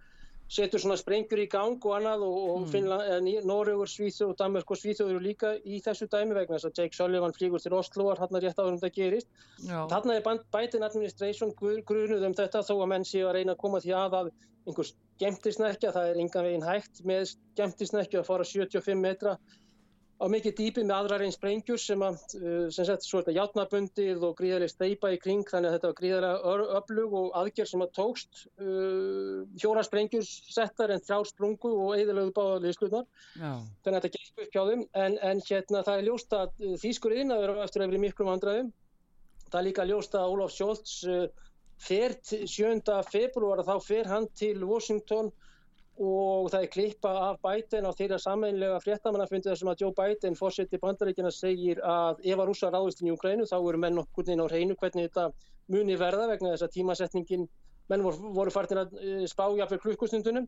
setur svona sprengur í gang og annað og, og mm. Finland, Noregur, Svíþjóð og Danmark og Svíþjóð eru líka í þessu dæmi vegna þess að Jake Sullivan flýgur til Oslo og hann er rétt áður en þetta gerist. Þannig er Biden administration grunuð um þetta þó að menn séu að reyna að koma því að að einhver skemmtisnekja, það er engan veginn hægt með skemmtisnekju að fara 75 metra á mikið dýpi með aðrar einn sprengjur sem að, uh, sem sagt, svo er þetta játnabundið og gríðarlega steipa í kring þannig að þetta var gríðarlega öflug og aðgerð sem að tókst uh, fjóra sprengjur settar en þrjá sprungu og eðilögðu báða liðsklunar þannig að þetta gekk upp hjá þeim. En, en hérna það er ljóst að uh, þýskur innaður eftir að vera miklum andraðum það er líka ljóst að Ólaf Sjólds uh, fer 7. februar þá fer hann til Washington og það er klippa af Biden á þeirra sameinlega fréttamannafundi þar sem að Joe Biden, fórseti bandaríkjana, segir að ef að rúsa ráðist í Júkrænu þá eru menn okkur inn á hreinu hvernig þetta muni verða vegna þess að tímasetningin menn voru, voru farnir að eh, spája fyrir klukkustundunum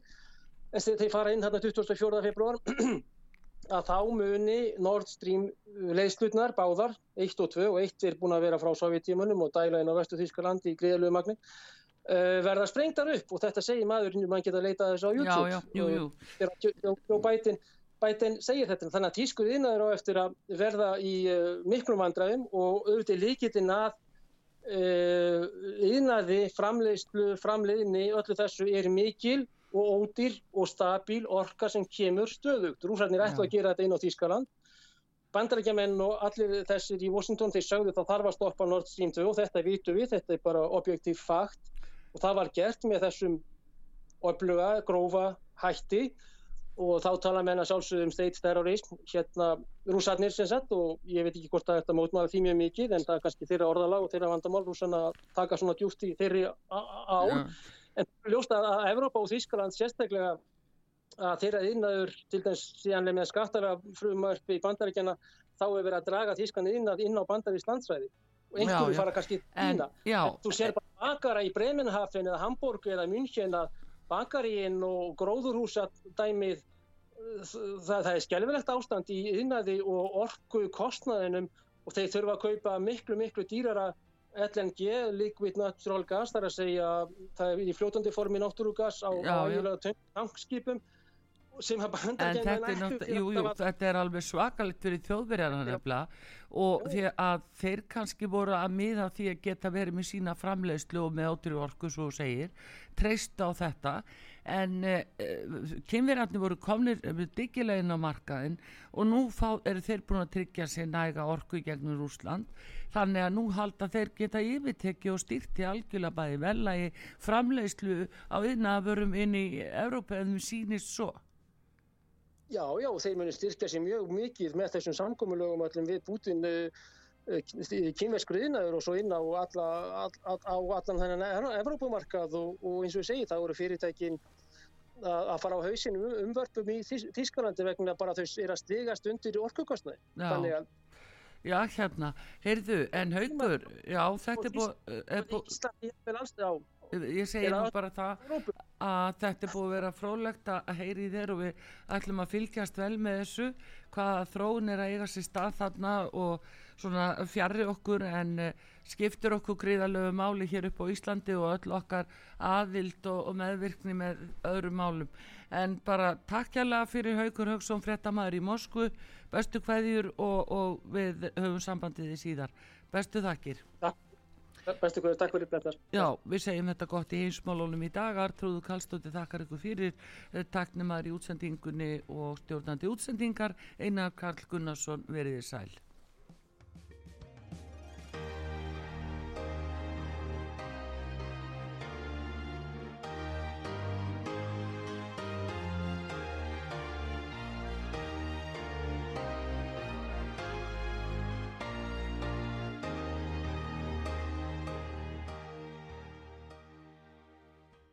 en þeir fara inn hérna 24. februar að þá muni Nord Stream leiðslutnar báðar 1 og 2 og 1 er búin að vera frá Sovjetímanum og dæla inn á vestu Þískalandi í greiðalögu magni Uh, verða sprengtar upp og þetta segir maður mann geta að leita þess á YouTube. já, já, jú, jú. og Biden, Biden segir þetta. Þannig að tískuð innaður á eftir að verða í uh, miklum vandræðum og auðvitað líkitinn að uh, innaði framleiðslu framleiðinni öllu þessu er mikil og ódýr og stabíl orka sem kemur stöðugt. Rúsarnir ætla að gera þetta inn á Þískaland bandarækjamenn og allir þessir í Washington þeir sagðu þá þarf að stoppa Nord Stream 2 og þetta vitu við, þetta er bara objektív fakt og það var gert með þessum öfluga, grófa hætti. Og þá tala menna sjálfsögum state terrorism, hérna rúsarnir sem sett og ég veit ekki hvort að þetta mótmáði því mjög mikið en það er kannski þeirra orðalag og þeirra vandamál rúsarna taka svona djúft í þeirri á yeah. en ljóst að að Evrópa og Þískaland sérstaklega að þeirra innaður til dæmis síðanlega með skattara frumörpi í bandaríkjana þá hefur verið að draga Þískan inn, inn á bandarísk landsræði og einhverju fara kannski tína. Þú sér bara bakara í Bremenhafen eða Hamburg eða München að bakariinn og gróðurhúsadæmið það, það er skjálfilegt ástand í innaði og orku kostnaðinum og þeir þurfa að kaupa miklu miklu dýrara LNG, liquid natural gas, það er að segja það er í fljótandi formi náttúrugas á ægilega tankskipum sem að en bandaríkjamenn þetta er, jú, jú, þetta er alveg svakalegt fyrir þjóðverjarna nefnilega. Og því að þeir kannski voru að miða því að geta verið með sína framleiðslu og með ótrú orku svo segir, treysta á þetta. En uh, kynverjarnir voru komnir diggilega inn á markaðin og nú fá, eru þeir búin að tryggja sér næga orku gegnum Rúsland þannig að nú halda þeir geta yfirtekki og styrti algjörlega bæði velagi framleiðslu á yðnaðavörum inn í Evrópa en við sýnist svo Já, já, þeir munu styrkja sér mjög mikið með þessum samkomulögum öllum við Putin kynveskur yðnaður og svo inn á, alla, all, all, á allan þennan Evrópumarkað og, og eins og ég segi það voru fyrirtækin að fara á hausinu um, umvörpum í Þýs- Þýskalandi vegna bara þau er að stigast undir orkukostnaði. Já. Þannig að Já, hérna, heyrðu, en haugur, já, þetta er búið, búið, Íslandi er vel alls á ég segi nú bara það að þetta er búið að vera frólægt að heyri í þér og við ætlum að fylgjast vel með þessu, hvaða þróun er að eiga sér stað þarna og svona fjarrri okkur en uh, skiptir okkur gríðalögu máli hér upp á Íslandi og öll okkar aðvild og, og meðvirkni með öðrum málum. En bara takk hérlega fyrir Haugur Haugsson fréttamaður í Moskvu, bestu kveðjur og, og við höfum sambandið í síðar. Bestu þakkir. Bestu hverju, takk fyrir þetta. Já, við segjum þetta gott í heimsmálunum í dag. Artrúðu Kallstóttir þakkar ykkur fyrir eh, taknumar í útsendingunni og stjórnandi útsendingar. Einar Karl Gunnarsson veriði sæl.